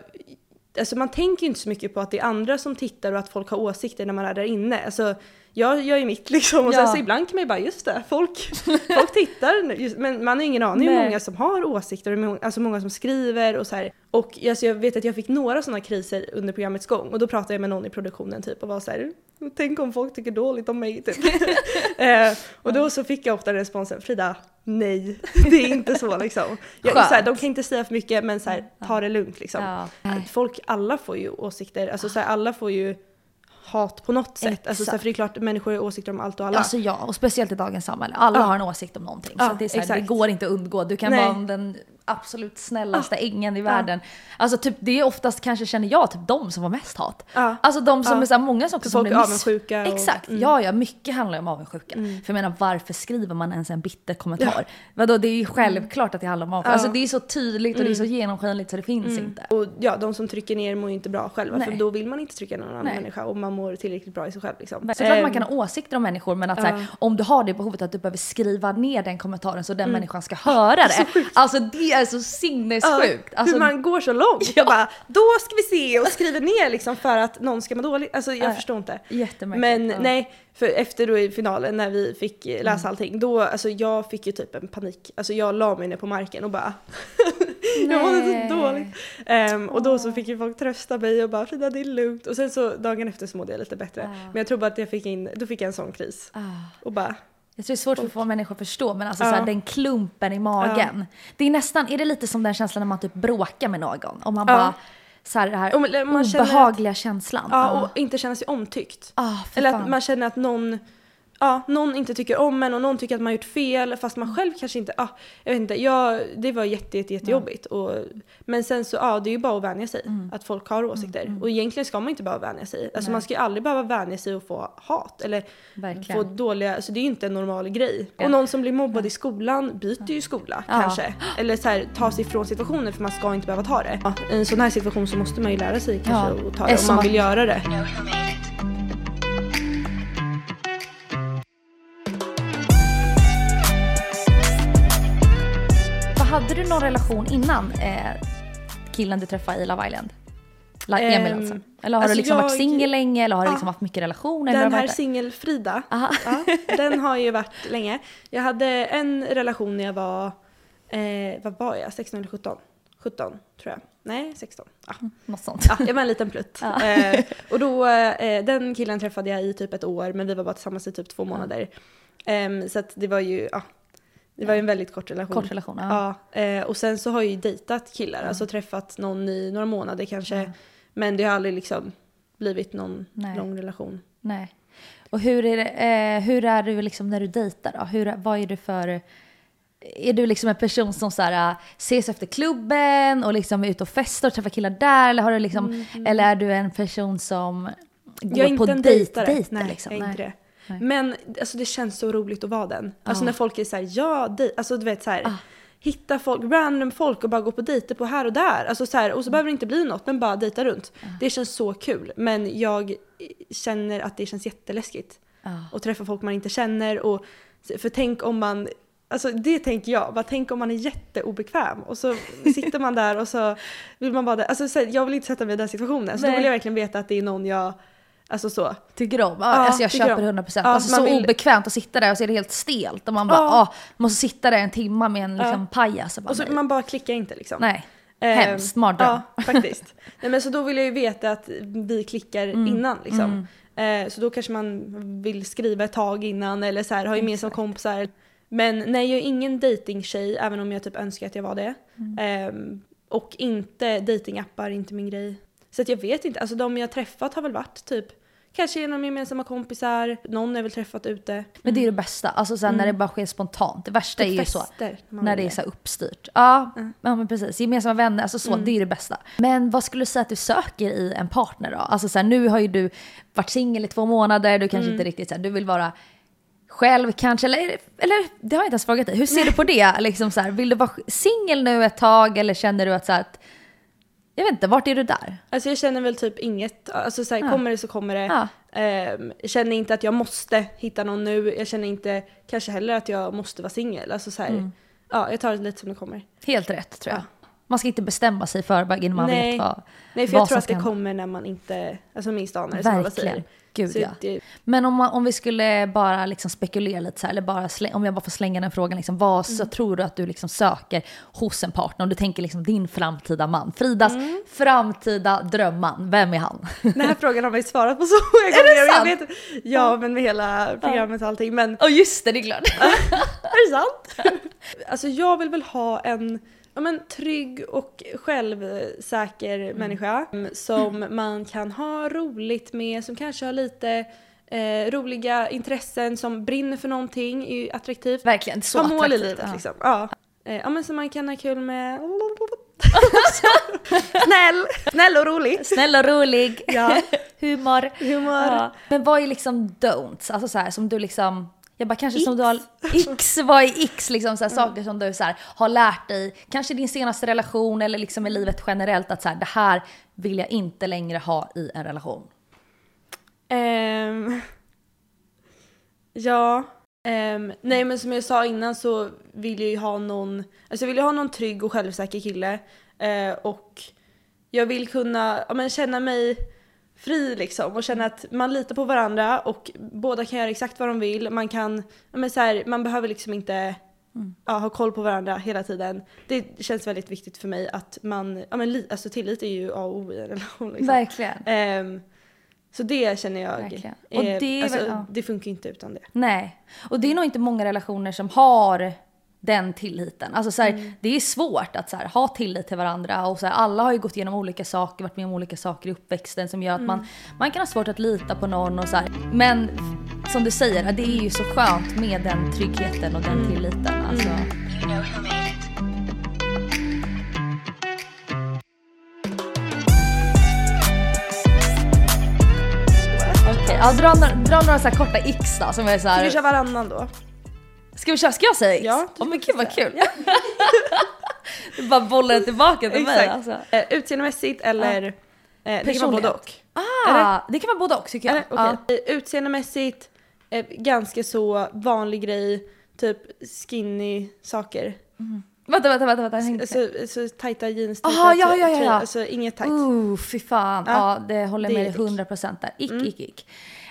alltså man tänker ju inte så mycket på att det är andra som tittar och att folk har åsikter när man är där inne. Alltså jag gör ju mitt *laughs* liksom och Ja. sen så ibland kan man ju bara just det, folk, folk tittar just, men man har ingen aning hur många som har åsikter och alltså många som skriver och så här. Och alltså jag vet att jag fick några sådana kriser under programmets gång och då pratade jag med någon i produktionen typ och var så här, tänk om folk tycker dåligt om mig typ. *laughs* eh, och då så fick jag ofta responsen, Frida, nej, *laughs* det är inte så liksom. Jag, så här, de kan inte säga för mycket men så här, ta det lugnt liksom. Ja. Folk, alla får ju åsikter, alltså så här, alla får ju hat på något sätt. Alltså, så här, för det är klart, människor har åsikter om allt och alla. Alltså ja, och speciellt i dagens samhälle. Alla Ja. har en åsikt om någonting. Ja, så det, är så här, det går inte att undgå. Du kan Nej. vara den absolut snällaste ängeln i världen. Alltså typ, det är oftast kanske känner jag typ de som var mest hat. Ja. Alltså de som Ja. är så här, många som också som blir avundsjuka och- Exakt, mm. ja ja, mycket handlar om avundsjuka. För jag menar varför skriver man ens en bitter kommentar? Vadå det är ju självklart att det handlar om avundsjuka. Ja. Alltså det är så tydligt och det är så genomskinligt så det finns inte. Och ja, de som trycker ner mår ju inte bra själva för Nej. då vill man inte trycka någon annan Nej. människa och man mår tillräckligt bra i sig själv liksom. Såklart man Ehm, kan ha åsikter om människor men att så här, om du har det behovet att du behöver skriva ner den kommentaren så den människan ska höra *laughs* det. Alltså det är så sinnessjukt. Ja, Alltså, hur man går så långt. Ja. Bara, då ska vi se och skriver ner liksom för att någon ska må dåligt. Alltså jag Nej. förstår inte. Men ja. nej, för efter då i finalen när vi fick Mm. läsa allting, då, alltså jag fick ju typ en panik. Alltså jag la mig ner på marken och bara *laughs* Jag mådde så dåligt. Ehm, och då så fick ju folk trösta mig och bara Frida det är lugnt. Och sen så dagen efter så mådde jag lite bättre. Men jag tror bara att jag fick in, då fick jag en sån kris. Ah. Och bara Jag tror det är svårt för att få människor att förstå men alltså Ja. så här, den klumpen i magen. Det är nästan, är det lite som den känslan när man typ bråkar med någon? Om man Ja. bara, så här, det här man- man känner obehagliga känslan. Ja, och inte känna sig omtyckt. Fy Eller att man känner att någon, ja, någon inte tycker om en och någon tycker att man har gjort fel fast man själv kanske inte, ja, jag vet inte, jag, det var jätte, jätte, jättejobbigt. Och, men sen så, ja det är ju bara att vänja sig Mm. att folk har åsikter. Och egentligen ska man inte behöva vänja sig. Alltså man ska ju aldrig behöva vänja sig och få hat eller Verkligen. få dåliga, alltså det är ju inte en normal grej. Och någon som blir mobbad i skolan byter ju skola Ja. kanske. Eller så här, tar sig ifrån situationen för man ska inte behöva ta det. Ja, I en sån här situation så måste man ju lära sig kanske Ja. att ta Det om man vill göra det. Hade du någon relation innan eh, killen du träffade i Love Island? La- Emil Ehm, alltså. Eller har alltså du liksom varit jag- singel länge eller har du Ja. liksom haft mycket relationer? Den här singel-Frida, ja, den har ju varit länge. Jag hade en relation när jag var, eh, vad var jag, 16 eller 17? 17 tror jag. Nej, 16. Ja. Något sånt. Ja, jag var en liten plutt. Eh, och då, eh, den killen träffade jag i typ ett år men vi var bara tillsammans i typ två månader. Ehm, så att det var ju, ja, det var ju en väldigt kort relation. Kort relation, ja. Ja, eh, och sen så har jag ju dejtat killar, alltså träffat någon i några månader kanske. Men det har aldrig liksom blivit någon Nej. lång relation. Nej. Och hur är, det, eh, hur är du liksom när du dejtar då? Hur, vad är du för... Är du liksom en person som så här, äh, ses efter klubben och liksom är ute och festar och träffar killar där? Eller, har du liksom, eller är du en person som går Mm. Jag är på inte en dejt, dejtare. dejter? Nej, liksom? jag är inte det. Nej. Men alltså, det känns så roligt att vara den. Alltså när folk är såhär, ja, dej-" alltså du vet såhär. Ah. Hitta folk, random folk och bara gå på dejter på här och där. Alltså så här, och så behöver det inte bli något, men bara dejta runt. Det känns så kul. Men jag känner att det känns jätteläskigt. Ja. Och träffa folk man inte känner. Och, för tänk om man, alltså det tänker jag, bara tänk om man är jätteobekväm och så *laughs* sitter man där och så vill man där. Alltså så här, jag vill inte sätta mig i den situationen. Så då Nej. vill jag verkligen veta att det är någon jag, alltså så. Tycker om? Ja, alltså jag köper om. 100 procent. Ja, alltså så vill- obekvämt att sitta där och så är det helt stelt. Och man bara, Ja. ah, måste sitta där en timma med en liksom, pajas. Och Och så man bara klickar inte liksom. nej. Ehm, Hemskt, mardröm. Ja, faktiskt. *laughs* Nej, men så då vill jag ju veta att vi klickar Mm. innan liksom. Eh, så då kanske man vill skriva ett tag innan eller så här, ha gemensamma kompisar. Men nej, jag är ingen dating-tjej även om jag typ önskar att jag var det. Mm. Ehm, och inte datingappar, inte min grej. Så att jag vet inte, alltså de jag träffat har väl varit typ Kanske genom gemensamma kompisar, någon har väl träffat ute. Men det är det bästa. Alltså sen när det bara sker spontant. Det värsta är ju så. Mm. När det är så uppstyrt. Ja, ja men precis. Gemensamma vänner, alltså så, Mm. det är det bästa. Men vad skulle du säga att du söker i en partner då? Alltså så här, nu har ju du varit singel i två månader, du kanske Mm. inte riktigt så här, du vill vara själv kanske, eller, eller det har jag inte ens frågat dig. Hur ser du på det? Liksom så här, vill du vara singel nu ett tag eller känner du att, så här, att Jag vet inte, vart är du där? Alltså jag känner väl typ inget, alltså så här, Ja. kommer det så kommer det. Ja. Jag känner inte att jag måste hitta någon nu, jag känner inte kanske heller att jag måste vara singel. Alltså så här, Mm. ja jag tar det lite som det kommer. Helt rätt tror jag. Man ska inte bestämma sig i förväg innan man Nej. vet vad, Nej för jag tror att det kommer när man inte, alltså minst anar det som alla Verkligen. säger. Gud Så ja. det, Men om, man, om vi skulle bara liksom spekulera lite så här, eller bara slä, om jag bara får slänga den frågan, liksom, vad Mm. så tror du att du liksom söker hos en partner? Om du tänker liksom din framtida man, Fridas Mm. framtida drömman, vem är han? den här *laughs* frågan har man ju svarat på så många gånger. det Jag sant? vet, ja men med hela programmet och allting. Men Åh just det, det är klart. *laughs* är det sant? *laughs* alltså jag vill väl ha en ja, men, trygg och självsäker Mm. människa som man kan ha roligt med, som kanske har lite eh, roliga intressen, som brinner för någonting, är ju attraktivt. Verkligen, så ha mål i livet ja. liksom. Ja. Eh, ja men som man kan ha kul med. *laughs* Snäll! Snäll och rolig. Snäll och rolig, Ja. *laughs* humor. Humor. Ja. Men vad är liksom don'ts? Alltså så här som du liksom, jag bara kanske som du har, x, vad är x liksom så här, saker som du så här, har lärt dig, kanske i din senaste relation eller liksom i livet generellt att så här, det här vill jag inte längre ha i en relation. Ehm, ja. ehm, nej men som jag sa innan så vill jag ju ha någon, alltså jag vill ju ha någon trygg och självsäker kille. Eh, och jag vill kunna ja, men känna mig fri liksom och känna att man litar på varandra och båda kan göra exakt vad de vill. Man kan, men så här, man behöver liksom inte ja, ha koll på varandra hela tiden. Det känns väldigt viktigt för mig att man, ja men li, alltså tillit är ju A och O i en relation. Liksom. Verkligen. Ehm, så det känner jag, Verkligen. är, Och det är alltså, väl- ja. det funkar inte utan det. Nej. Och det är nog inte många relationer som har den tilliten. Alltså så här, Mm. Det är svårt att så här, ha tillit till varandra och så här, alla har ju gått igenom olika saker, varit med om olika saker i uppväxten som gör att man, Mm. man kan ha svårt att lita på någon och så. Men som du säger, det är ju så skönt med den tryggheten och den Mm. tilliten. Alltså. Okej, ja, dra, dra några så korta x då som är så Ska vi köra varannan då? Ska vi köra? Ska jag säga X? Ja, Åh men gud vad kul! *laughs* du bara bollar tillbaka till mig Exakt. alltså. Eh, utseendemässigt eller? Eh, det kan vara både och. Ah, det kan vara både och tycker jag. Eller? Okej. Eh, Utseendemässigt, eh, ganska så vanlig grej, typ skinny saker. Vänta, vänta, vänta. vänta. jag med. Så, så tajta jeans, Aha, tajta ja, ja, ja, tröjor, ja. Alltså inget tajt. Uh, fy fan. Ja, Ja, det håller det med dig ick. 100% där. Ick, ick, ick.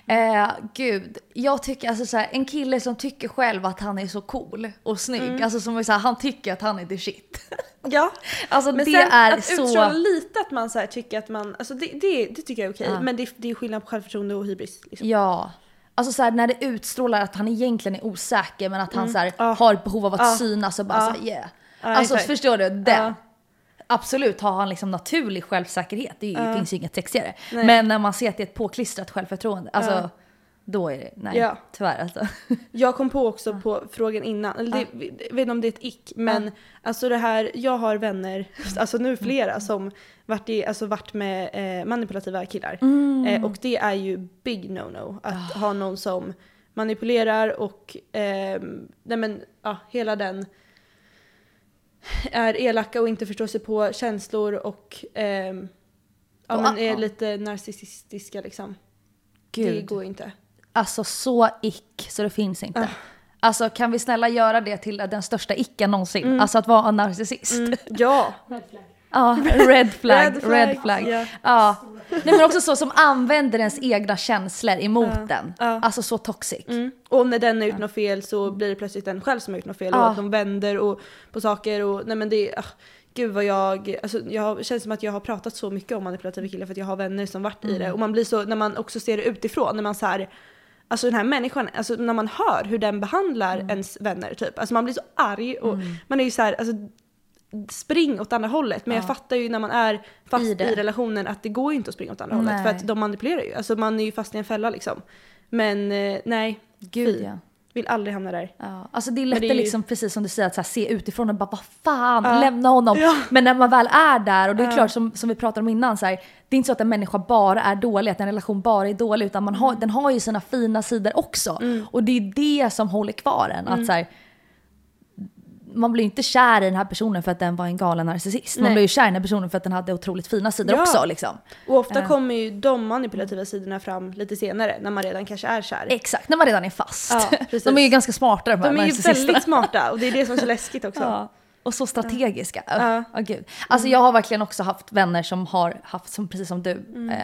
Eh, gud, jag tycker alltså så här, en kille som tycker själv att han är så cool och snygg, alltså som är så här, han tycker att han är the shit. Ja. *laughs* Alltså Men det sen är att så... utstråla lite att man så här tycker att man, alltså det, det, det tycker jag är okej. Ja. Men det, det är skillnad på självförtroende och hybris. Liksom. Ja. Alltså så här, när det utstrålar att han egentligen är osäker men att han så här, Mm. Ja. har ett behov av att Ja. synas och bara Ja. så här, yeah. Alltså förstår du? Den. Absolut har han liksom naturlig självsäkerhet, det är finns ju inget sexigare. Nej. Men när man ser att det är ett påklistrat självförtroende, alltså Ja. då är det, nej Ja. tyvärr alltså. *laughs* Jag kom på också på frågan innan, eller det, jag vet inte om det är ett ick, men alltså det här, jag har vänner, alltså nu flera som varit, i, alltså varit med eh, manipulativa killar. Eh, och det är ju big no-no att ha någon som manipulerar och ehm, nej men, ja, hela den är elaka och inte förstår sig på känslor och ehm, ja, men är lite narcissistiska liksom. Det Gud. går inte. Alltså så ick så det finns inte. Alltså kan vi snälla göra det till den största icken någonsin? Alltså att vara en narcissist. Mm, ja! *laughs* Ja, red flag, red Red flag. flag, ja. Ja. Nej men också så som använder ens egna känslor emot den. ja. Alltså så toxic. Mm. Och när den har gjort något fel så blir det plötsligt den själv som har gjort något fel Ja. och att de vänder och, på saker och nej men det är, ah, gud vad jag, alltså jag känns som att jag har pratat så mycket om manipulativa killar för att jag har vänner som varit i det och man blir så, när man också ser det utifrån, när man så här Alltså den här människan, alltså när man hör hur den behandlar ens vänner typ, alltså man blir så arg och man är ju så här, alltså spring åt andra hållet. Men jag fattar ju när man är fast I i, relationen att det går ju inte att springa åt andra hållet. Nej. För att de manipulerar ju. Alltså man är ju fast i en fälla liksom. Men eh, nej, Gud ja. Vill aldrig hamna där. Ja, alltså det är Men lätt det är att ju- liksom, precis som du säger, att här, se utifrån och bara vad fan, Ja. lämna honom. Ja. Men när man väl är där, och det är Ja. klart som, som vi pratade om innan, så här, det är inte så att en människa bara är dålig, att en relation bara är dålig, utan man Mm. har, den har ju sina fina sidor också. Och det är det som håller kvar en. Mm. Att så här, man blir inte kär i den här personen för att den var en galen narcissist. Man Nej. blir ju kär i den här personen för att den hade otroligt fina sidor Ja. också liksom. Och ofta Eh. kommer ju de manipulativa sidorna fram lite senare när man redan kanske är kär. Exakt, när man redan är fast. Ja, *laughs* de är ju ganska smarta de här De är ju väldigt smarta och det är det som är så *laughs* läskigt också. Ja. Och så strategiska. Ja. Ja. gud. Alltså jag har verkligen också haft vänner som har haft, som, precis som du, Mm. eh,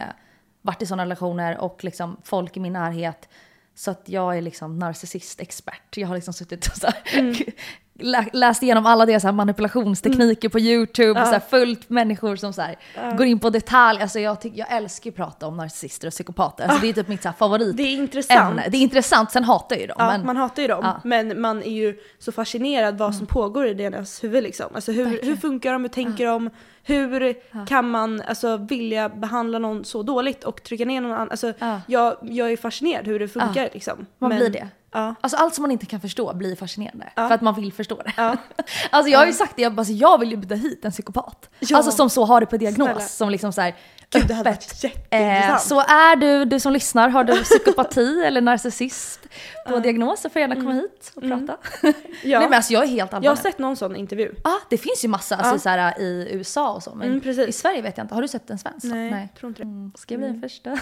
varit i sådana relationer och liksom folk i min närhet. Så att jag är liksom narcissistexpert. Jag har liksom suttit och så här, Mm. *laughs* lä- läst igenom alla deras manipulationstekniker på YouTube, Ja. så här, följt människor som så här, går in på detalj. Alltså jag, tyck, jag älskar att prata om narcissister och psykopater. Alltså det är typ mitt så här, favorit Det är intressant. ämne. Det är intressant, sen hatar jag ju dem. Ja, men, man hatar ju dem, Ja. men man är ju så fascinerad vad som pågår i deras huvud liksom. Alltså hur, hur funkar de, hur tänker de, hur kan man alltså, vilja behandla någon så dåligt och trycka ner någon annan? Alltså, Ja. jag, jag är fascinerad hur det funkar liksom. Man Men- blir det. Ja. Alltså allt som man inte kan förstå blir fascinerande. Ja. För att man vill förstå det. Ja. *laughs* Alltså jag har ju sagt det, jag, bara, alltså, jag vill ju bjuda hit en psykopat. Alltså som så har det på diagnos. Snälla. Som liksom så här, Gud, det hade öppet. varit jätteintressant. Eh, så är du, du som lyssnar, har du psykopati *laughs* eller narcissist på diagnos så får gärna komma hit och prata. *laughs* Mm. Ja. Nej men alltså jag är helt jag har allvarlig. sett någon sån intervju. Ja, det finns ju massa alltså, så här, i USA och så. Men Mm, i Sverige vet jag inte. Har du sett en svensk? Nej, tror inte det. Mm, ska jag bli den första?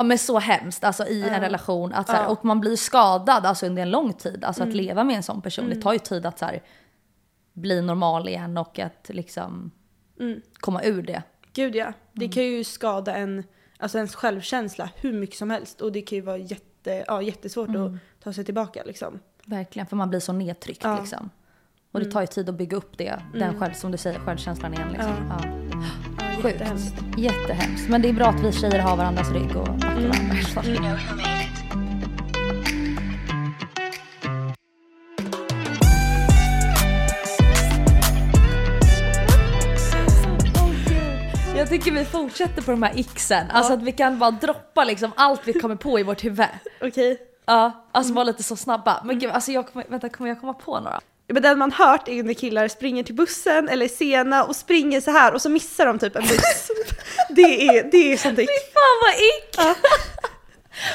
Ja men så hemskt alltså i en relation. Att, så här. Mm. Och man blir skadad alltså, under en lång tid. Alltså att leva med en sån person. Det tar ju tid att så här, bli normal igen och att liksom Mm. komma ur det. Gud ja. Det Mm. kan ju skada en, alltså ens självkänsla hur mycket som helst och det kan ju vara jätte, ja, jättesvårt Mm. att ta sig tillbaka liksom. Verkligen, för man blir så nedtryckt Ja. liksom. Och det tar ju tid att bygga upp det, den själv, som du säger, självkänslan igen. Liksom. Ja. Ja. Ja, Sjukt. jättehemskt. Jättehemskt. Men det är bra att vi tjejer har varandras rygg och backar Mm. varandra. Jag tycker vi fortsätter på de här ixen. Alltså att vi kan bara droppa liksom allt vi kommer på i vårt huvud. *laughs* Okej. Ja, alltså vara lite så snabba. Men gud, alltså jag kommer, vänta, kommer jag komma på några? Men den man hört är ju när killar springer till bussen eller är sena och springer så här och så missar de typ en buss. *laughs* det, är, det är sånt ick. Fan vad ick! *laughs*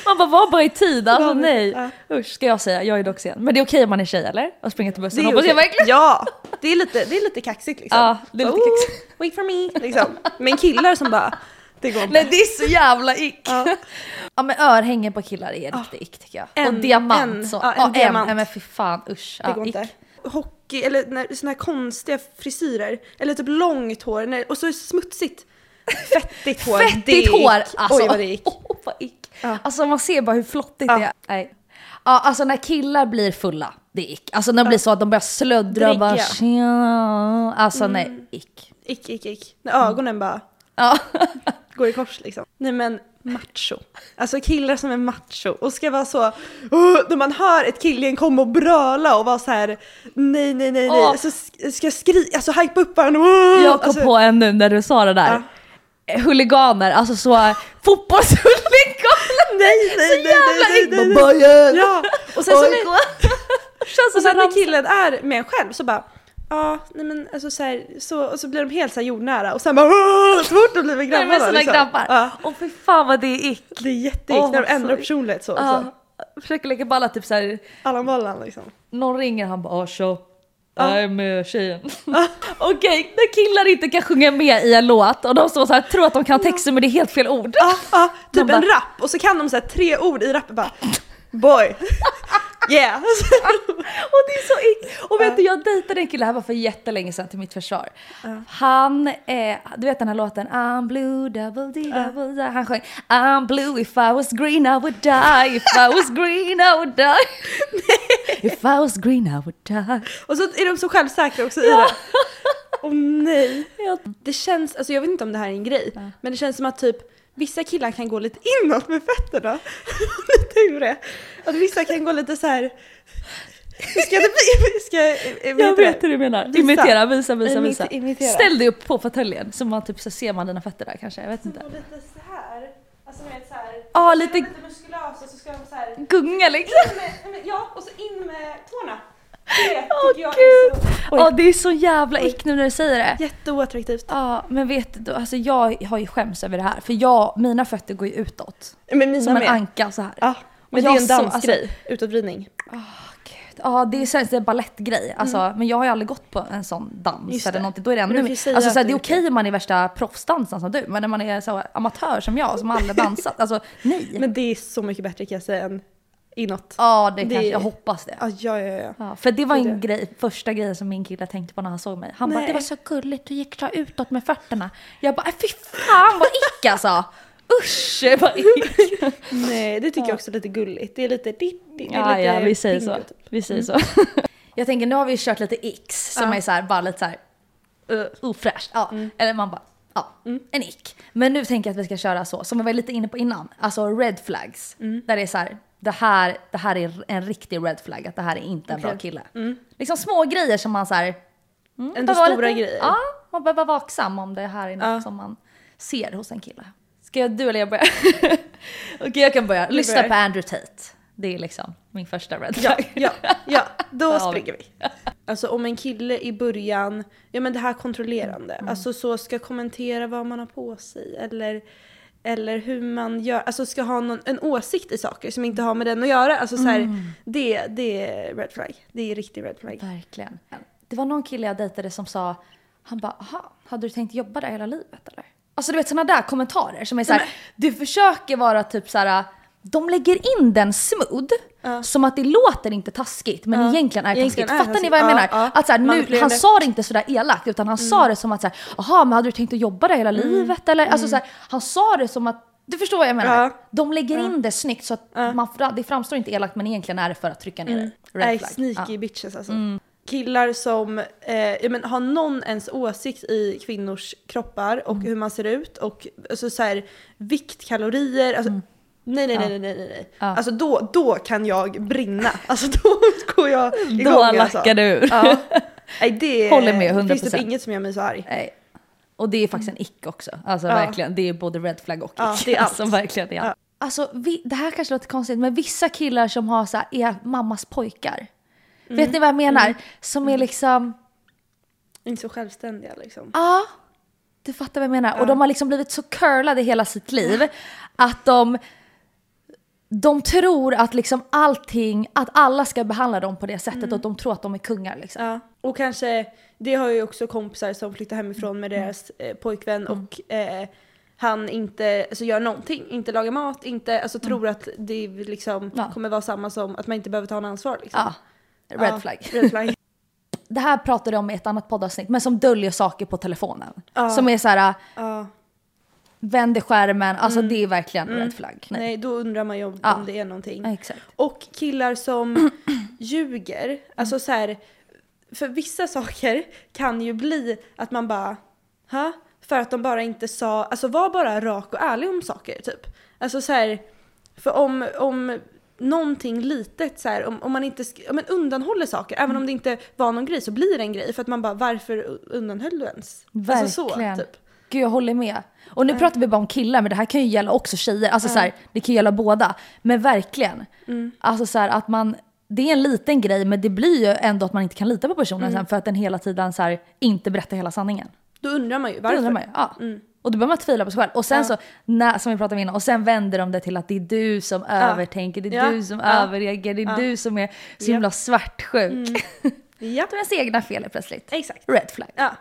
Man bara var bara i tid, alltså nej. ja. Usch ska jag säga, jag är dock sen. Men det är okej om man är tjej eller? Och springa till bussen, Det är hoppas jag okej. verkligen. Ja, det är lite, det är lite kaxigt liksom. Ja, det är lite oh, kaxigt. Wait for me, liksom. Men killar som bara, det går inte. Nej det är så jävla ick! Ja, Ja. men örhängen på killar är riktigt ick tycker jag. En- och diamant en- så. ja, en Ja, diamant. Nej men fy fan usch. Det Ja, går ick. Hockey, eller när, såna här konstiga frisyrer. Eller typ långt hår, när, och så smutsigt. Fettigt hår. Fettigt hår! Alltså, Oj vad det gick. Oh, *laughs* vad ick. Ja. Alltså man ser bara hur flottigt Ja. det är. Nej. Ja, alltså när killar blir fulla, det är ick. Alltså när det blir så att de börjar slöddra och bara tjena. Alltså nej, ick. Ick, ick, ick. När ögonen bara Ja. går i kors liksom. Nej men macho. Alltså killar som är macho och ska vara så, oh, när man hör ett killgäng komma och bröla och vara så här nej nej nej nej, Åh. så sk- ska skrika, alltså hypa upp varandra. Oh, Jag kom alltså, på en nu när du sa det där. Eh, Huliganer, alltså så fotbollshuliganer. Nej nej Så nej jävla nej nej, nej, nej. Ja, och sen så, när, *laughs* och sen en när killen är med själv så bara Ja, nej men alltså så, här, så, och så blir de helt så här jordnära och sen bara Åh, så fort de blir med Nej, med såna liksom. grabbar. Ja, Åh fy fan vad det är ick. det är jätteick Åh, när de ändrar så- personlighet så. Ja, så. försöker lägga balla typ såhär, Allan Ballan liksom. någon ringer han bara åh tjo. Ja. Jag är med tjejen. *laughs* Okej, när killar inte kan sjunga med i en låt och de står så här, tror att de kan texten men det är helt fel ord. Ja, ja, typ Man en bara- rap och så kan de så här, tre ord i rappen bara Boy. *laughs* yeah. *laughs* Och det är så ick. Och vet du, jag dejtade en kille här var för jättelänge sedan till mitt försvar. Han, eh, du vet den här låten I'm blue, double D, double D. Han sjöng I'm blue, if I was green I would die, if I was green I would die. if I was green I would die. Och så är de så självsäkra också i det. Åh nej. Ja. Det känns, alltså jag vet inte om det här är en grej, men det känns som att typ vissa killar kan gå lite inåt med fötterna. *laughs* lite hur det vissa kan gå lite så här. Ska det bli, ska, eh, Jag vet hur du menar. Visa. Imitera, visa, visa, visa. imitera. Ställ dig upp på fåtöljen så man typ så ser man dina fötter där kanske. Jag vet inte. Lite så här. Alltså vet så här. Så lite- lite muskulösa så ska de så här. Gunga liksom. Med, ja, och så in med tårna. Åh jag gud! är så... Ja det är så jävla ick nu när du säger det. Jätteoattraktivt. Ja men vet du, alltså jag har ju skäms över det här för jag, mina fötter går ju utåt. Men mina Som en med. anka så här. Ja, men det är en dansgrej. Utåtvridning. Åh gud. Ja det är här en balettgrej. Alltså, Men jag har ju aldrig gått på en sån dans Mm. Just eller någonting. Då är det ännu Alltså, så här, att det är okej om man är värsta proffsdansaren som du. Men när man är så amatör som jag som aldrig dansat. Alltså nej. Men det är så mycket bättre kan jag säga än inåt. ja det, det- kanske, jag hoppas det. Ja, ja, ja. ja. Ja, för det var en det. grej, första grejen som min kille tänkte på när han såg mig. Han bara det var så gulligt, du gick så utåt med fötterna. Jag bara "Äh, fy fan vad ick alltså. Usch vad ick. *laughs* Nej, det tycker jag också är lite gulligt. Det är lite... Det, det är Ja, lite ja vi säger så. typ. Vi säger så. *laughs* Jag tänker nu har vi kört lite icks som är så här, bara lite så här uh, ofräscht. Ja. Mm. Eller man bara ja, en ick. Men nu tänker jag att vi ska köra så, som vi var lite inne på innan. Alltså red flags. Mm. Där det är så här, det här, det här är en riktig red flag, att det här är inte en bra Okej. kille. Mm. Liksom små grejer som man så här, mm, Ändå stora lite- grejer. Ja, man behöver vara vaksam om det här är något Ja. som man ser hos en kille. Ska jag, du eller jag börja? *laughs* Okej jag kan börja. Lyssna på Andrew Tate. Det är liksom min första red Ja, flag. ja, ja, *laughs* då har vi. springer vi. Alltså om en kille i början, ja men det här kontrollerande, Mm. alltså så ska kommentera vad man har på sig eller, eller hur man gör, alltså ska ha någon, en åsikt i saker som inte har med den att göra. Alltså så här, Mm. det, det är red flag. Det är riktig red flag. Verkligen. Det var någon kille jag dejtade som sa, han bara, aha, hade du tänkt jobba där hela livet eller? Alltså du vet sådana där kommentarer som är såhär, du försöker vara typ såhär, de lägger in den smooth, Ja. som att det låter inte taskigt men Ja. egentligen är Egentligen taskigt. är Fattar ni vad jag Ja, menar? ja. Att så här, nu, han sa det inte sådär elakt utan han sa det som att såhär, jaha men hade du tänkt att jobba där hela Mm. livet eller? Alltså så här, han sa det som att, du förstår vad jag menar? De lägger in det snyggt så att man, det framstår inte elakt men egentligen är det för att trycka ner dig. Red Nej, sneaky. Mm. bitches alltså. Killar som, eh, ja, men, har någon ens åsikt i kvinnors kroppar och Mm. hur man ser ut och alltså, så här, vikt, kalorier, alltså, nej, nej, nej, nej, nej, nej. Mm. Ja. Alltså då, då kan jag brinna. Alltså *laughs* då går jag igång Då alltså. lackar du ur. Ja. *laughs* Nej, det Håller med, Det finns 100%. typ inget som gör mig så arg. Nej. Och det är faktiskt en ick också. Alltså Ja. verkligen, det är både red flag och ick. Ja, det är allt. Alltså verkligen, är allt. Alltså vi, det här kanske låter konstigt, men vissa killar som har så här, är mammas pojkar. Mm. Vet ni vad jag menar? Som är liksom, Inte så självständiga liksom. ja, du fattar vad jag menar. Och de har liksom blivit så curlade hela sitt liv *laughs* att de de tror att liksom allting, att alla ska behandla dem på det sättet Mm. och de tror att de är kungar liksom. Ja, och kanske, det har ju också kompisar som flyttar hemifrån Mm. med deras eh, pojkvän och eh, han inte alltså, gör någonting, inte lagar mat, inte, alltså tror att det liksom Mm. Ja. kommer vara samma som att man inte behöver ta en ansvar liksom. Ja, red Ja, flag. Red flag. *laughs* det här pratade jag om i ett annat poddavsnitt, men som döljer saker på telefonen. Som är så här. Vänder skärmen, alltså det är verkligen red flag. Nej. Nej, då undrar man ju om, Ja. om det är någonting. Ja, exakt. Och killar som *clears throat* ljuger, alltså så här, för vissa saker kan ju bli att man bara, ha? För att de bara inte sa, alltså var bara rak och ärlig om saker typ. Alltså så här, för om, om någonting litet så här, om, om man inte ja, men undanhåller saker, även om det inte var någon grej så blir det en grej för att man bara varför undanhöll du ens? Alltså så Verkligen. typ. Gud jag håller med. Och nu pratar vi bara om killar men det här kan ju gälla också tjejer. Alltså så här, det kan ju gälla båda. Men verkligen. Mm. Alltså så här, att man, det är en liten grej men det blir ju ändå att man inte kan lita på personen Mm. sen för att den hela tiden så här, inte berättar hela sanningen. Då undrar man ju varför. undrar man ju. Ja. Och då börjar man tvivla på sig själv. Och sen så, när, som vi pratade om innan, och sen vänder de det till att det är du som övertänker, det är du som överreagerar, det är du som är så himla svartsjuk. *laughs* Det är ens egna fel helt plötsligt. exakt. Red flag. Ja.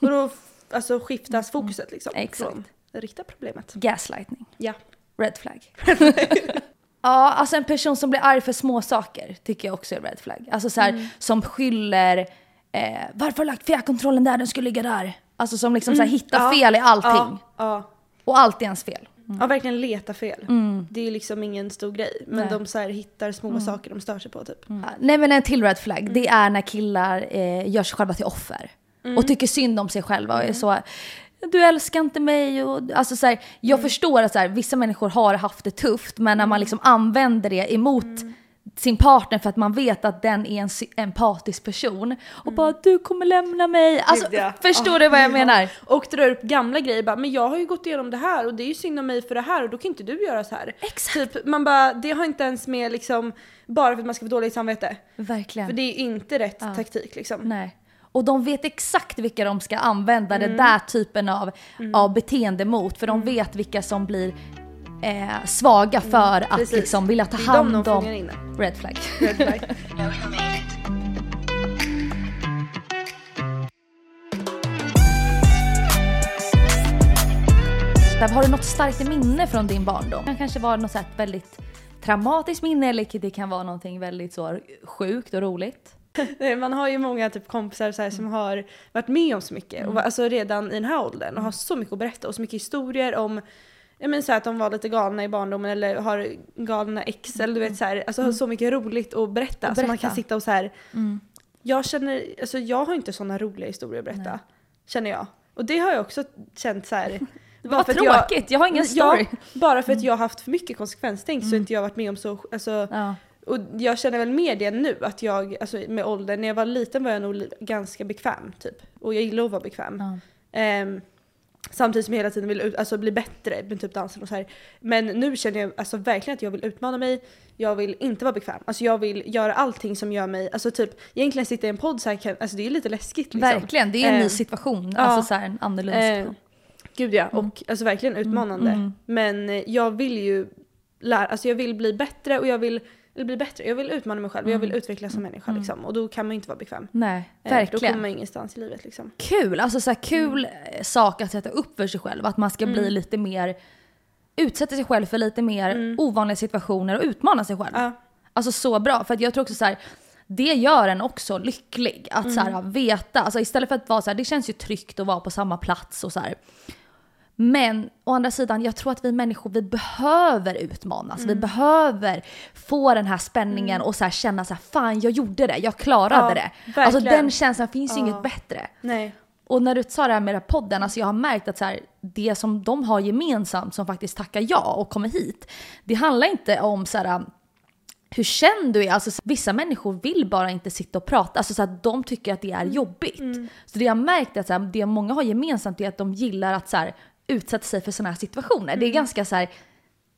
Och då alltså, skiftas fokuset liksom. Exakt. Från det riktiga problemet. Gaslightning. Ja. Red flag. *laughs* ja, alltså en person som blir arg för små saker tycker jag också är red flag. Alltså så här, Mm. som skyller, eh, varför har du lagt fjärrkontrollen där, den skulle ligga där. Alltså som liksom så här, hittar Mm. Ja. fel i allting. Ja, ja. Och allt är ens fel. ja, verkligen leta fel. Mm. Det är liksom ingen stor grej. Men Nej. de så här hittar små Mm. saker de stör sig på typ. Nej men en till red flag, Mm. det är när killar eh, gör sig själva till offer. Mm. Och tycker synd om sig själva och är så du älskar inte mig och alltså så här, jag Mm. förstår att så här, vissa människor har haft det tufft men när man liksom använder det emot Mm. sin partner för att man vet att den är en empatisk person och Mm. bara du kommer lämna mig. Alltså, ja. förstår Ah, du vad jag ja. menar? Och drar upp gamla grejer bara, men jag har ju gått igenom det här och det är ju synd om mig för det här och då kan inte du göra så här. Exakt. Typ, man bara, det har inte ens med liksom, bara för att man ska få dåligt samvete. Verkligen. För det är ju inte rätt Ja. taktik liksom. Nej. Och de vet exakt vilka de ska använda Mm. den där typen av, av beteende mot. För de vet vilka som blir eh, svaga för att precis. liksom vilja ta Det är de de hand om... inne. Red flag. Red flag. *laughs* Har du något starkt minne från din barndom? Det kanske var något så här väldigt traumatiskt minne eller det kan vara någonting väldigt så sjukt och roligt. *laughs* Nej, Man har ju många typ kompisar så här, som har varit med om så mycket, och, var- alltså redan i den här åldern och har så mycket att berätta och så mycket historier om jag menar så här, att de var lite galna i barndomen eller har galna ex eller du vet så här, alltså har så mycket roligt att berätta. Att Så man berätta. kan sitta och så här. Jag känner, alltså jag har inte sådana roliga historier att berätta. Känner jag. Och det har jag också känt så här. *laughs* Vad att jag- tråkigt, jag har ingen story. Ja, bara för att jag har haft för mycket konsekvenstänk så har inte jag varit med om så, alltså Ja. Och jag känner väl mer det nu, att jag, alltså med åldern, när jag var liten var jag nog ganska bekväm typ. Och jag gillar att vara bekväm. Ja. Ehm, samtidigt som jag hela tiden vill ut, alltså, bli bättre med typ dansen och så här. Men nu känner jag alltså, verkligen att jag vill utmana mig, jag vill inte vara bekväm. Alltså jag vill göra allting som gör mig, alltså typ egentligen sitta i en podd så här, kan, alltså det är lite läskigt liksom. Verkligen, det är en ny Eh, situation. ja. Alltså så här, en annorlunda Eh, situation. Gud ja, och alltså verkligen utmanande. mm. Men eh, jag vill ju lära, alltså jag vill bli bättre och jag vill, eller bli bättre, jag vill utmana mig själv och jag vill utvecklas som människa liksom. Och då kan man ju inte vara bekväm. Nej, Eh, Då verkligen. kommer man ingenstans i livet liksom. Kul, alltså så här, kul eh, sak att sätta upp för sig själv. Att man ska bli lite mer, utsätta sig själv för lite mer ovanliga situationer och utmana sig själv. Ja. Alltså så bra, för att jag tror också så här. Det gör en också lycklig. Att så här, veta, alltså istället för att vara så här, det känns ju tryggt att vara på samma plats och så här. Men å andra sidan, jag tror att vi människor vi behöver utmanas. Vi behöver få den här spänningen och så känna så här, fan jag gjorde det, jag klarade Ja, det. Alltså verkligen. den känslan finns ju inget bättre. Nej. Och när du sa det här med den här podden, alltså jag har märkt att så här, det som de har gemensamt som faktiskt tackar ja och kommer hit, det handlar inte om så här, hur känd du är. Alltså, vissa människor vill bara inte sitta och prata, alltså så här, de tycker att det är jobbigt. Så det jag märkt är att så här, det många har gemensamt är att de gillar att så här, utsätta sig för sådana här situationer. Det är ganska så här,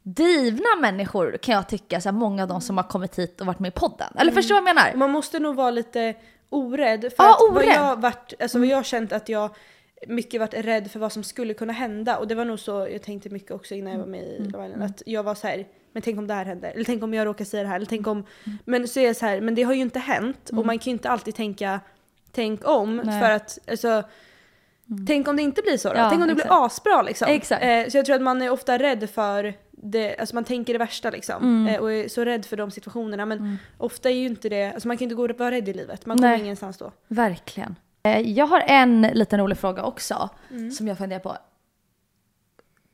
drivna människor kan jag tycka, så här, många av de som har kommit hit och varit med i podden. Eller förstår du vad jag menar? Man måste nog vara lite orädd. För Ja, att vad orädd. jag, varit, alltså vad jag har känt att jag mycket varit rädd för vad som skulle kunna hända. Och det var nog så jag tänkte mycket också innan jag var med i Love Island. Att jag var så här, men tänk om det här händer. Eller tänk om jag råkar säga det här. Eller tänk om... Men så är jag så här, men det har ju inte hänt. Och man kan ju inte alltid tänka tänk om. Nej. För att alltså, Tänk om det inte blir så då? Ja, tänk om det exakt. blir asbra liksom. Exakt. Eh, så jag tror att man är ofta rädd för det, alltså man tänker det värsta liksom. Mm. Eh, och är så rädd för de situationerna. Men ofta är ju inte det, alltså man kan inte gå och vara rädd i livet. Man kommer Nej. ingenstans då. Verkligen. Eh, Jag har en liten rolig fråga också Mm. som jag funderar på.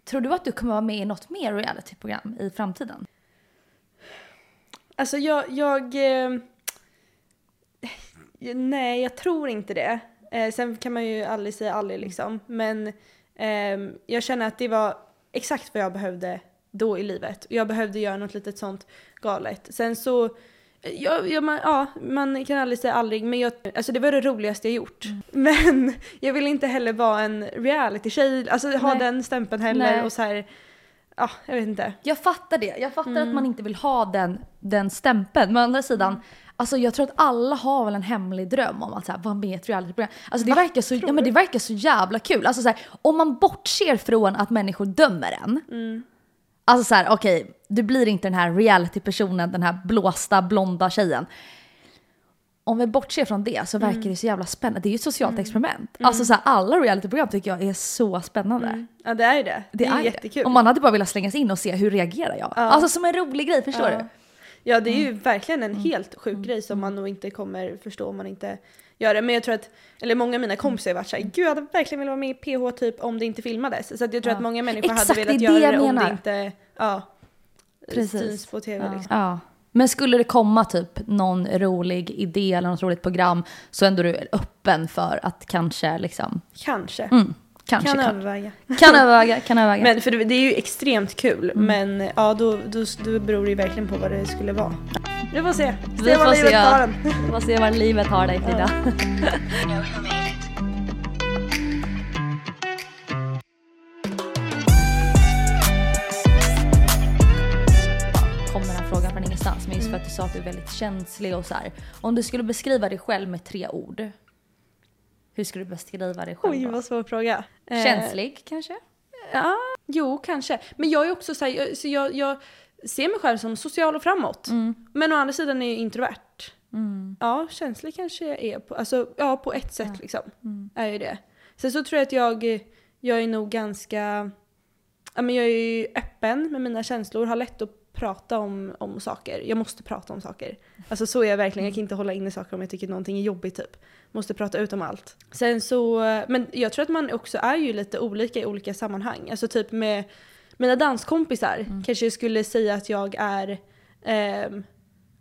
Tror du att du kommer vara med i något mer realityprogram i framtiden? Alltså jag, jag eh, nej jag tror inte det. Eh, sen kan man ju aldrig säga aldrig liksom. Men ehm, jag känner att det var exakt vad jag behövde då i livet. Jag behövde göra något litet sånt galet. Sen så, eh, ja, ja, man, ja, man kan aldrig säga aldrig, men jag, alltså det var det roligaste jag gjort. Men *laughs* jag vill inte heller vara en reality-tjej, alltså ha Nej. den stämpeln heller Nej. och så här, ja, jag vet inte. Jag fattar det. Jag fattar Mm. att man inte vill ha den, den stämpeln. Men å andra sidan, alltså jag tror att alla har väl en hemlig dröm om att så här, vara med i ett realityprogram. Alltså det verkar, så, ja, men det verkar så jävla kul. Alltså så här, om man bortser från att människor dömer en. Mm. Alltså så här, okej, du blir inte den här reality-personen, den här blåsta blonda tjejen. Om vi bortser från det så Mm. verkar det så jävla spännande. Det är ju ett socialt experiment. Alltså så här, alla realityprogram tycker jag är så spännande. Ja det är det. Det, är, jättekul. Och man hade bara velat slänga sig in och se hur reagerar jag. Alltså som en rolig grej, förstår Ja. du? Ja det är Mm. ju verkligen en helt sjuk grej som man nog inte kommer förstå om man inte gör det. Men jag tror att, eller många av mina kompisar har varit såhär, gud jag hade verkligen velat vara med i PH typ om det inte filmades. Så jag tror Ja. att många människor Exakt, hade velat det göra det om menar. det inte ja, Precis. syns på tv Ja. liksom. ja. Men skulle det komma typ någon rolig idé eller något roligt program så är ändå du öppen för att kanske liksom, Kanske. mm, kanske kan kan, överväga. kan överväga, kan överväga. Men för det, är ju extremt kul Mm. men ja då, då, då beror det ju verkligen på vad det skulle vara. Vi får se. Vi Se vad får livet se. en. Vi får se var livet har dig Frida. *laughs* Ingenstans, men just för att du sa att du är väldigt känslig och så här. Om du skulle beskriva dig själv med tre ord, hur skulle du beskriva dig själv Oj vad svår fråga. Eh, Känslig kanske? Ja, Jo, kanske. Men jag är också så här, jag, så jag, jag ser mig själv som social och framåt. Mm. Men å andra sidan är jag introvert. Ja, känslig kanske jag är på, alltså, ja, på ett sätt liksom. Mm. Är ju det. Sen så tror jag att jag, jag är nog ganska, ja men jag är ju öppen med mina känslor, har lätt att prata om, om saker. Jag måste prata om saker. Alltså så är jag verkligen, jag kan inte hålla inne saker om jag tycker någonting är jobbigt typ. Måste prata ut om allt. Sen så, men jag tror att man också är ju lite olika i olika sammanhang. Alltså typ med mina danskompisar Mm. kanske jag skulle säga att jag är ehm,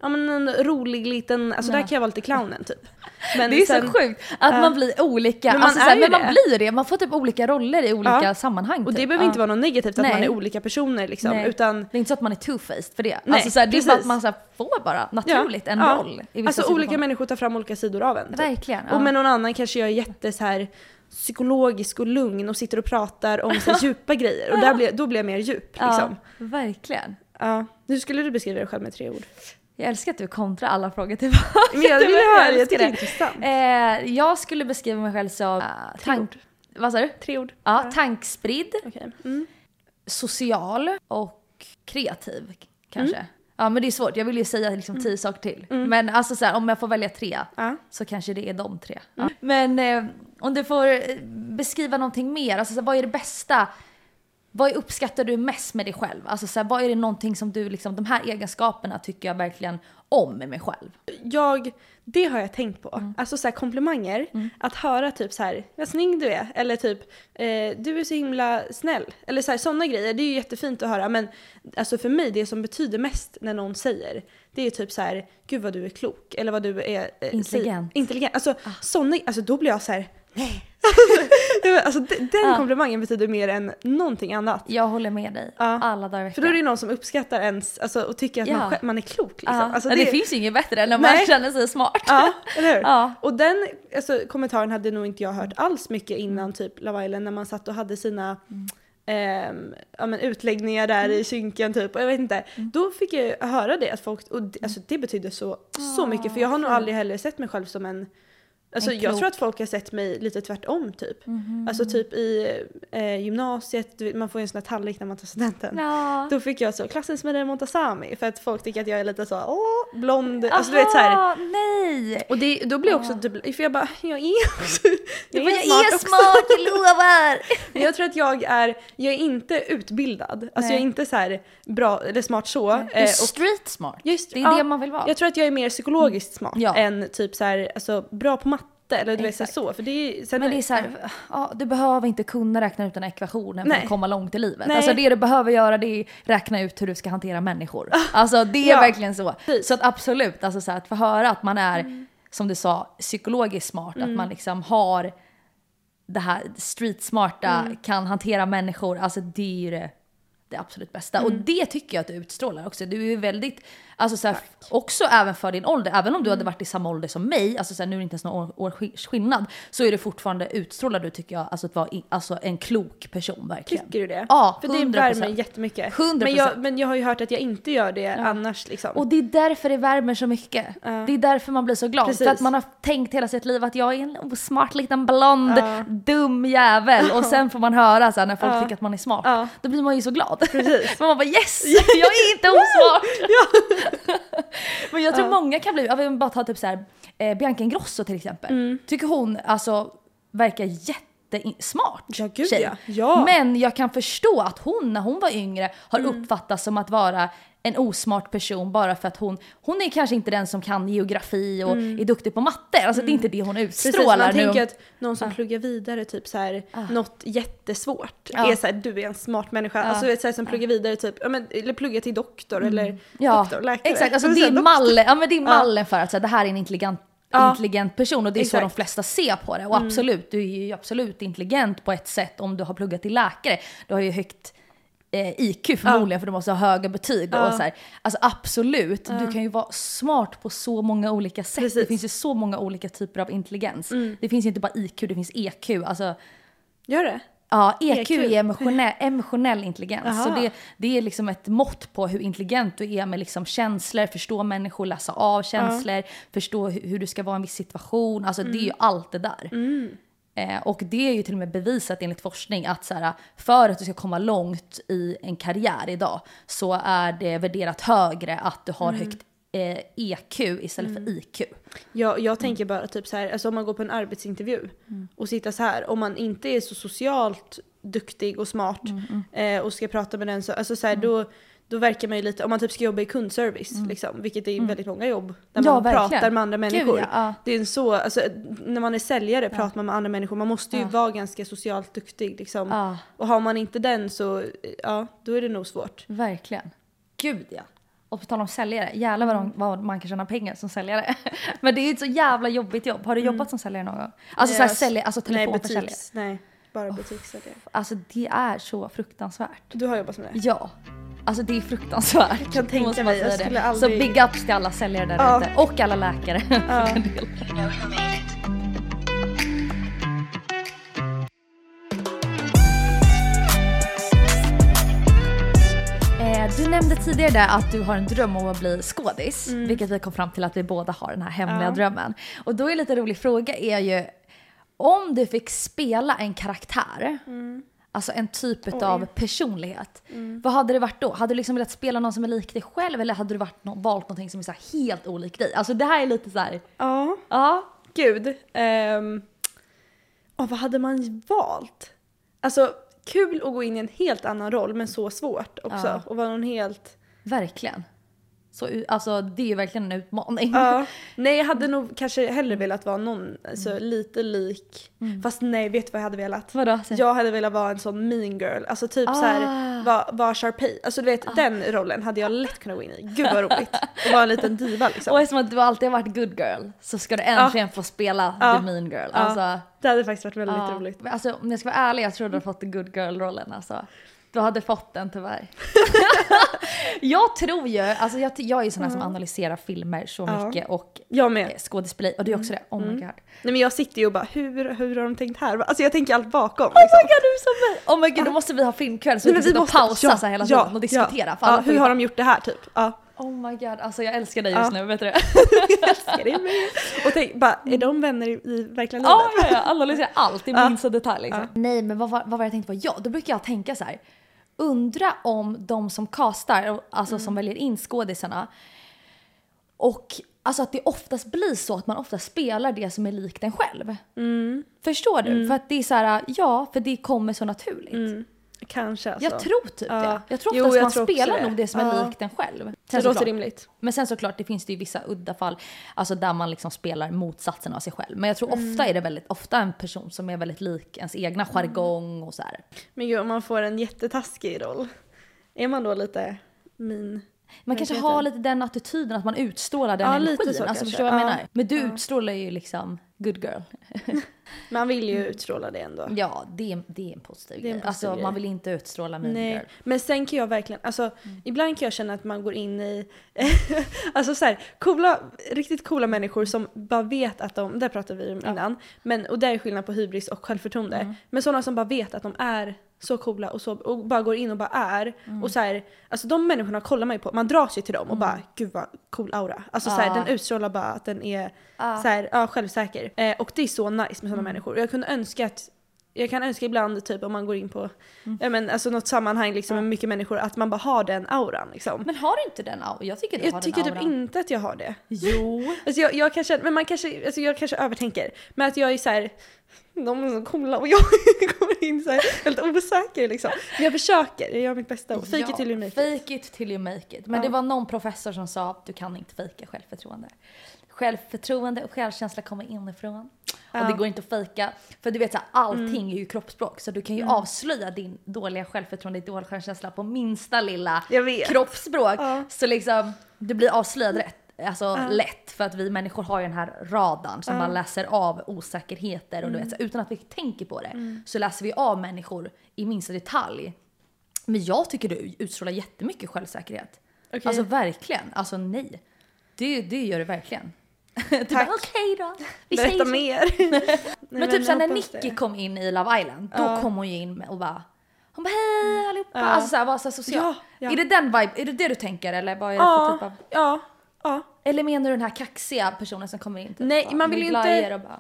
Ja men en rolig liten, alltså Ja. där kan jag vara lite clownen typ. *laughs* Men det är sen- så sjukt att Ja. man blir olika, Men man alltså, såhär, men man blir det, man får typ olika roller i olika Ja. sammanhang. Och det typ. behöver Ja. inte vara något negativt att Nej. man är olika personer liksom. Nej. Utan Det är inte så att man är two-faced för det. Nej, alltså, såhär, det är bara att man såhär, får bara naturligt en roll. Alltså olika situationer. människor tar fram olika sidor av en. Typ. Verkligen. Och med någon annan kanske jag är jätte så här psykologisk och lugn och sitter och pratar om så *laughs* djupa grejer. Och där blir, då blir jag mer djup liksom. ja, verkligen. Ja. Hur skulle du beskriva dig själv med tre ord? Jag älskar att du kontrar alla frågor tillbaka. Men jag vill *laughs* höra, jag tycker det är intressant. Eh, jag skulle beskriva mig själv som uh, Tre tank... ord. Vad sa du? Tre ord. Ja, tankspridd, Okej. Mm. social och kreativ kanske. Mm. Ja men det är svårt, jag vill ju säga liksom tio saker till. Men alltså så här, om jag får välja tre Ja. så kanske det är de tre. Mm. Men eh, om du får eh, beskriva någonting mer, alltså så här, vad är det bästa? Vad uppskattar du mest med dig själv? Alltså så här, vad är det någonting som du liksom, de här egenskaperna tycker jag verkligen om med mig själv? Jag, det har jag tänkt på. Mm. Alltså så här, komplimanger. Att höra typ så här, vad snygg du är. Eller typ, eh, du är så himla snäll. Eller så här, sådana grejer. Det är ju jättefint att höra. Men alltså för mig, det som betyder mest när någon säger, det är typ så här, gud vad du är klok. Eller vad du är... Eh, Intelligent. intelligent. Alltså såna, alltså då blir jag så här. *laughs* alltså de- den Ja. komplimangen betyder mer än någonting annat. Jag håller med dig Ja. alla dagar i För då är det veckan. någon som uppskattar ens, alltså, och tycker att Ja. man, man är klok liksom. Ja. Alltså, Ja, det... finns ju inget bättre än när man Nej. känner sig smart. Ja, *laughs* eller hur? Ja. Och den alltså, kommentaren hade nog inte jag hört alls mycket innan typ Love Island när man satt och hade sina ehm, ja, men utläggningar där i synken typ och jag vet inte. Då fick jag höra det att folk, och det, alltså, det betydde så, så mycket för jag har nog aldrig heller sett mig själv som en Alltså jag tror att folk har sett mig lite tvärtom typ. Alltså typ i eh, gymnasiet, vet, man får ju en sån här tallrik när man tar studenten. Ja. Då fick jag så klassens Maria Montazami för att folk tycker att jag är lite så åh blond, alltså du vet så här. Aha, nej! Och det, då blir jag också typ, för jag bara, jag är också, Jag, jag jag är är smart också. smart, jag lovar! *laughs* Jag tror att jag är, jag är inte utbildad. Alltså Nej. jag är inte så här bra eller smart så. Du är Eh, street smart. just, Det är ja, det man vill vara. Jag tror att jag är mer psykologiskt smart Ja. än typ så här, alltså bra på matte eller du vet så. För det är, sen, Men det är så här, ja, du behöver inte kunna räkna ut den här ekvationen för Nej. att komma långt i livet. Nej. Alltså det du behöver göra det är räkna ut hur du ska hantera människor. Alltså det är Ja, verkligen så. Så att absolut, alltså så här, att få höra att man är, som du sa, psykologiskt smart. Att man liksom har det här street smarta, kan hantera människor. Alltså det är ju det, det absolut bästa. Och det tycker jag att du utstrålar också. Du är väldigt, alltså så här, också även för din ålder, även om du hade varit i samma ålder som mig, alltså så här, nu är det inte ens någon år, år så är det fortfarande utstrålar du tycker jag, alltså att vara i, alltså en klok person verkligen. Tycker du det? Ja, För det 100%. värmer jättemycket. 100%. Men jag, men jag har ju hört att jag inte gör det annars liksom. Och det är därför det värmer så mycket. Det är därför man blir så glad. Precis. För att man har tänkt hela sitt liv att jag är en osmart liten blond, Ja. dum jävel. Och sen får man höra så här, när folk Ja. tycker att man är smart. Ja. Då blir man ju så glad. Precis. Men *laughs* man bara yes! *laughs* Jag är inte osmart! Men jag tror många kan bli, jag vill bara ta typ så här, eh, Bianca Ingrosso till exempel. Mm. Tycker hon alltså verkar jättesmart Ja, gud, tjej. ja. Ja. Men jag kan förstå att hon när hon var yngre har Mm. uppfattats som att vara en osmart person bara för att hon, hon är kanske inte den som kan geografi och är duktig på matte. Alltså det är inte det hon Mm. Precis, utstrålar man nu. tänker att någon som pluggar vidare typ så här, något jättesvårt Ja. är så här, du är en smart människa. Alltså vet, så här, som pluggar vidare typ, ja, men, eller pluggar till doktor eller Mm. Ja, doktor, läkare. exakt. Alltså Så det är mallen, ja, men det är mallen för att så här, det här är en intelligent, intelligent person och det är så Exakt. Mm. de flesta ser på det. Och absolut, du är ju absolut intelligent på ett sätt om du har pluggat till läkare. Du har ju högt eh, IQ förmodligen för du måste ha höga betyg. Och så här. Alltså absolut, du kan ju vara smart på så många olika sätt. Precis. Mm. Det finns ju så många olika typer av intelligens. Det finns ju inte bara IQ, det finns EQ. Alltså, Gör det? Ja, EQ, EQ. är emotionell, emotionell intelligens. Så det, det är liksom ett mått på hur intelligent du är med liksom känslor, förstå människor, läsa av känslor, förstå hur, hur du ska vara i en viss situation. Alltså det är ju allt det där. Eh, och det är ju till och med bevisat enligt forskning att så här, för att du ska komma långt i en karriär idag så är det värderat högre att du har högt eh, EQ istället för IQ. Jag, jag tänker bara typ så här, alltså om man går på en arbetsintervju och sitter så här, om man inte är så socialt duktig och smart eh, och ska prata med den så, alltså så här, då, då verkar man ju lite, om man typ ska jobba i kundservice liksom, vilket är väldigt många jobb, där Ja, man verkligen. pratar med andra människor. ja, ja. Det är en så, alltså när man är säljare pratar man med andra människor, man måste ju Ja. vara ganska socialt duktig liksom. Ja, Och har man inte den så, ja, då är det nog svårt. verkligen. Gud ja. Och på tal om säljare, jävlar vad, de, vad man kan tjäna pengar som säljare. *laughs* Men det är ett så jävla jobbigt jobb. Har du jobbat som säljare någon gång? Alltså Nej, såhär alltså- sälja, alltså Nej, telefonförsäljare. butiks, nej, bara butikssäljare. Alltså det är så fruktansvärt. Du har jobbat med det? Ja. Alltså det är fruktansvärt. Jag kan tänka mig, jag skulle det. aldrig- Så big ups till alla säljare där Ja. ute. Och alla läkare. *laughs* Ja. Eh, Du nämnde tidigare där att du har en dröm om att bli skådis, vilket vi kom fram till att vi båda har den här hemliga Mm. Ja. drömmen. Och då är en lite rolig fråga är ju, om du fick spela en karaktär, alltså en typ Mm. Oj. av personlighet, vad hade det varit då? Hade du liksom velat spela någon som är lik dig själv eller hade du varit nå- valt någonting som är så helt olik dig? Alltså det här är lite så här, Ja, ja, gud. Um, vad hade man valt? Alltså kul att gå in i en helt annan roll men så svårt också. Ja. Och vara någon helt... verkligen. Så, alltså det är verkligen en utmaning. Ja. *laughs* Nej jag hade nog kanske hellre velat vara någon alltså, lite lik. Fast nej vet du vad jag hade velat? Vadå? Jag hade velat vara en sån mean girl, alltså typ så här Ah. vara var Sharpay. Alltså du vet den rollen hade jag lätt kunnat gå in i. Gud vad roligt. Och vara en liten diva liksom. Och eftersom att du alltid har varit good girl så ska du äntligen få spela Ja. the mean girl. Alltså, Det hade faktiskt varit väldigt roligt. alltså om jag ska vara ärlig, jag tror du har fått the good girl-rollen alltså. Du hade fått den tyvärr. *laughs* jag tror ju, alltså jag, jag är ju sån här som analyserar filmer så Ja. mycket och Jag eh, med. skådespeleri. Och du är också det, oh my god. Nej men jag sitter ju och bara hur, hur har de tänkt här? Alltså jag tänker allt bakom. Oh my Liksom. god, du är som mig! Oh my god, då måste vi ha filmkväll så vi kan sitta och pausa ja, så här hela ja, tiden och diskutera. Ja, hur har de gjort det här typ? Ja. Oh my god, alltså jag älskar dig just Ja. nu, vet du det? *laughs* Jag älskar det med. Och tänk bara, är de vänner i, verkliga livet? Ja, ja, ja, analysera allt i minsta detalj liksom. Nej men vad vad var det jag tänkte på? Ja, då brukar jag tänka så här. Undra om de som castar, alltså som väljer in skådisarna och alltså att det oftast blir så att man ofta spelar det som är likt en själv. Förstår du? För att det är så här, ja, för det kommer så naturligt. Mm, kanske alltså. Jag tror typ Ja. det. Jag tror Jo, oftast jag man spelar det. nog det som är Ja. likt en själv. det Sen låter såklart, rimligt. men sen såklart, det finns det ju vissa udda fall, alltså där man liksom spelar motsatsen av sig själv. Men jag tror ofta är det väldigt, ofta en person som är väldigt lik ens egna jargong och så här. Men gud om man får en jättetaskig roll, är man då lite min? Man kanske har lite den attityden att man utstrålar den Ja, energin. lite så alltså förstår du vad jag Ja. menar? Men du utstrålar ju liksom good girl. *laughs* Man vill ju utstråla det ändå. Ja, det är, det är en positiv grej. Alltså grej. man vill inte utstråla mean Nej, girl. men sen kan jag verkligen, alltså Mm. ibland kan jag känna att man går in i, *laughs* alltså så här, coola, riktigt coola människor som bara vet att de, där pratade vi om Ja. innan, men och där är skillnad på hybris och självförtroende. Mm. Men sådana som bara vet att de är så coola och, så, och bara går in och bara är. Mm. Och så här, alltså de människorna kollar man ju på, man dras ju till dem och bara gud vad cool aura. Alltså så här, Ja. den utstrålar bara att den är Ja. så här, ja, självsäker. Eh, och det är så nice med sådana Mm. människor. Jag kunde önska att jag kan önska ibland typ om man går in på ja, men, alltså något sammanhang liksom, med mycket människor att man bara har den auran. Liksom. Men har du inte den auran? Jag tycker du har jag tycker den typ auran. inte att jag har det. Jo. *laughs* Alltså jag, jag kanske, men man kanske, alltså jag kanske övertänker. Men att jag är så här, de är så coola och *laughs* jag kommer in så här helt osäker liksom. Men jag försöker, jag gör mitt bästa. Och fake it till you make it. Fake it till you make it. Men Ja. det var någon professor som sa att du kan inte fejka självförtroende. Självförtroende och självkänsla kommer inifrån. Ja. Och det går inte att fejka. För du vet så här, allting är ju kroppsspråk. Så du kan ju Mm. avslöja din dåliga självförtroende, din dåliga självkänsla på minsta lilla kroppsspråk. Ja. Så liksom, du blir avslöjad rätt. Alltså Ja. lätt för att vi människor har ju den här radarn som. Mm. bara läser av osäkerheter och du vet så, utan att vi tänker på det så läser vi av människor i minsta detalj. Men jag tycker du utstrålar jättemycket självsäkerhet. Okej. Alltså verkligen, alltså nej. Det, det gör du verkligen. Du *laughs* bara, Okej då, vi Berätta mer. *laughs* Nej, Men, typ såhär när Nicky det. kom in i Love Island, då Ja. kom hon ju in och bara hon bara hej allihopa, Ja. alltså såhär var så social. Ja, ja. Är det den vibe, är det det du tänker eller vad är det för typ av? ja, ja. Eller menar du den här kaxiga personen som kommer in? Typ, Nej, bara man vill ju inte- bara,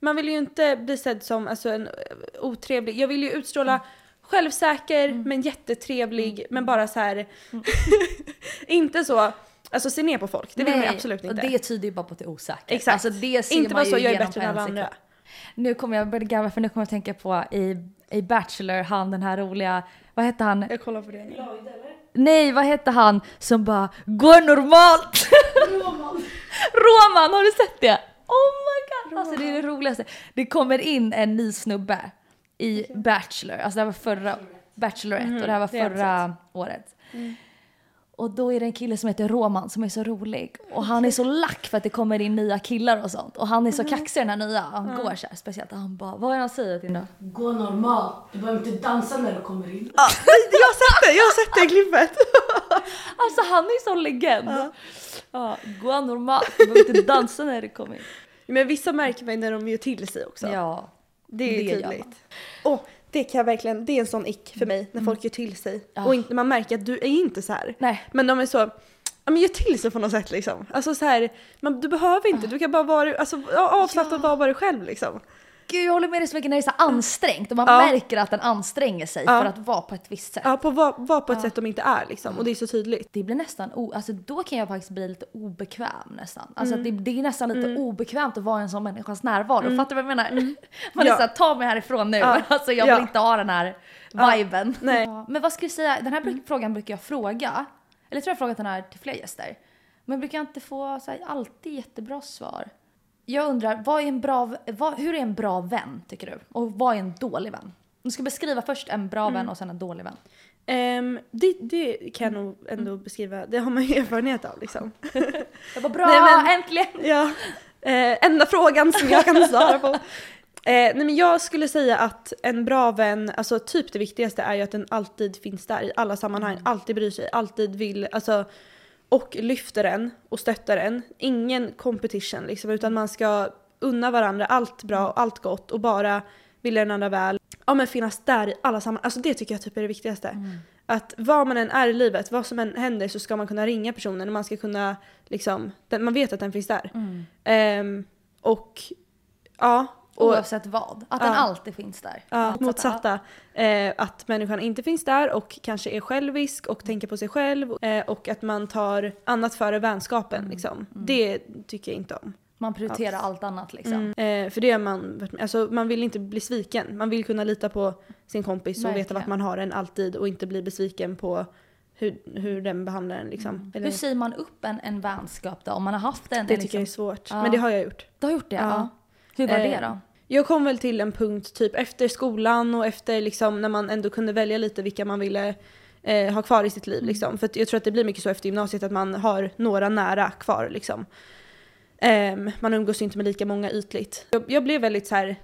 man vill ju inte bli sedd som alltså, en eh, otrevlig, jag vill ju utstråla självsäker men jättetrevlig men bara så här *laughs* inte så, alltså se ner på folk, det vill man ju absolut inte. Och det tyder ju bara på att du är osäker. Exakt. Alltså det ser inte bara så, jag är bättre än alla andra. Nu kommer jag börja garva för nu kommer jag tänka på i, i Bachelor, han den här roliga, vad hette han? Jag kollar på det nu. Nej, vad hette han som bara går normalt? Roman. *laughs* Roman, har du sett det? Oh my god! Alltså det är det roligaste. Det kommer in en ny snubbe i Bachelor, alltså det här var förra, Bachelorette och det här var det jag förra året. Och då är det en kille som heter Roman som är så rolig. Och han är så lack för att det kommer in nya killar och sånt. Och han är så kaxig den här nya. Han går så här speciellt. Och han bara, vad är det han säger till då? Gå normalt. Du behöver inte dansa när du kommer in. Ja, *laughs* jag har sett det, jag har sett det klippet! *laughs* Alltså han är så legend. Ja, gå normalt, du behöver inte dansa när det kommer in. Men vissa märker man ju när de gör till sig också. Ja. Det är ju Det tydligt. Åh, det kan jag verkligen, det är en sån ick för mig när folk gör till sig. Ja. Och inte, man märker att du är inte så här. Nej. Men de är så, ja men gör till sig på något sätt liksom. Alltså så här, man, du behöver inte, du kan bara vara, alltså ja, avslappnat vara dig själv liksom. Gud jag håller med dig så mycket när det är så ansträngt och man Ja. märker att den anstränger sig Ja. för att vara på ett visst sätt. Ja, på var, var på ett sätt de inte är liksom. Och det är så tydligt. Det blir nästan, o- alltså då kan jag faktiskt bli lite obekväm nästan. Alltså Mm. det, det är nästan lite obekvämt att vara i en sån människas närvaro. Fattar du vad jag menar? *laughs* Man är Mm. Ja. såhär, ta mig härifrån nu. Ja. *laughs* Alltså jag vill Ja. inte ha den här viben. Nej. Ja. Men vad ska jag säga, den här Mm. frågan brukar jag fråga. Eller jag tror jag har frågat den här till fler gäster. Men brukar jag inte få så här, alltid jättebra svar. Jag undrar, vad är en bra, vad, hur är en bra vän tycker du? Och vad är en dålig vän? Du ska beskriva först en bra Mm. vän och sen en dålig vän. Ehm, det, det kan jag nog ändå Mm. beskriva, det har man ju *laughs* erfarenhet av liksom. *laughs* Jag var bra, Nej, men- äntligen! *laughs* Ja, eh, enda frågan som jag kan svara på. Eh, nej men jag skulle säga att en bra vän, alltså typ det viktigaste är ju att den alltid finns där i alla sammanhang, alltid bryr sig, alltid vill, alltså och lyfter en och stöttar en. Ingen competition liksom utan man ska unna varandra allt bra och allt gott och bara vilja den andra väl. Ja men finnas där i alla sammanhang, alltså det tycker jag typ är det viktigaste. Att vad man än är i livet, vad som än händer så ska man kunna ringa personen och man ska kunna liksom, den, man vet att den finns där. Ehm, och ja, och Oavsett vad. Att den Ja. alltid finns där. ja, Motsatta. motsatta. Eh, att människan inte finns där och kanske är självisk och tänker på sig själv eh, och att man tar annat före vänskapen. Liksom. Det tycker jag inte om. Man prioriterar allt annat liksom. Eh, för det har man alltså man vill inte bli sviken. Man vill kunna lita på sin kompis och veta Verkligen. vart man har den alltid och inte bli besviken på hur, hur den behandlar en. Liksom. Eller, Hur säger man upp en, en vänskap då? Om man har haft en? det en tycker jag är liksom, svårt. Ja. Men det har jag gjort. Du har gjort det? Ja. Ja. Hur var det Eh, då? Jag kom väl till en punkt typ efter skolan och efter liksom när man ändå kunde välja lite vilka man ville eh, ha kvar i sitt liv. Liksom. För att jag tror att det blir mycket så efter gymnasiet att man har några nära kvar. Liksom. Ehm, man umgås inte med lika många ytligt. Jag, jag blev väldigt så här.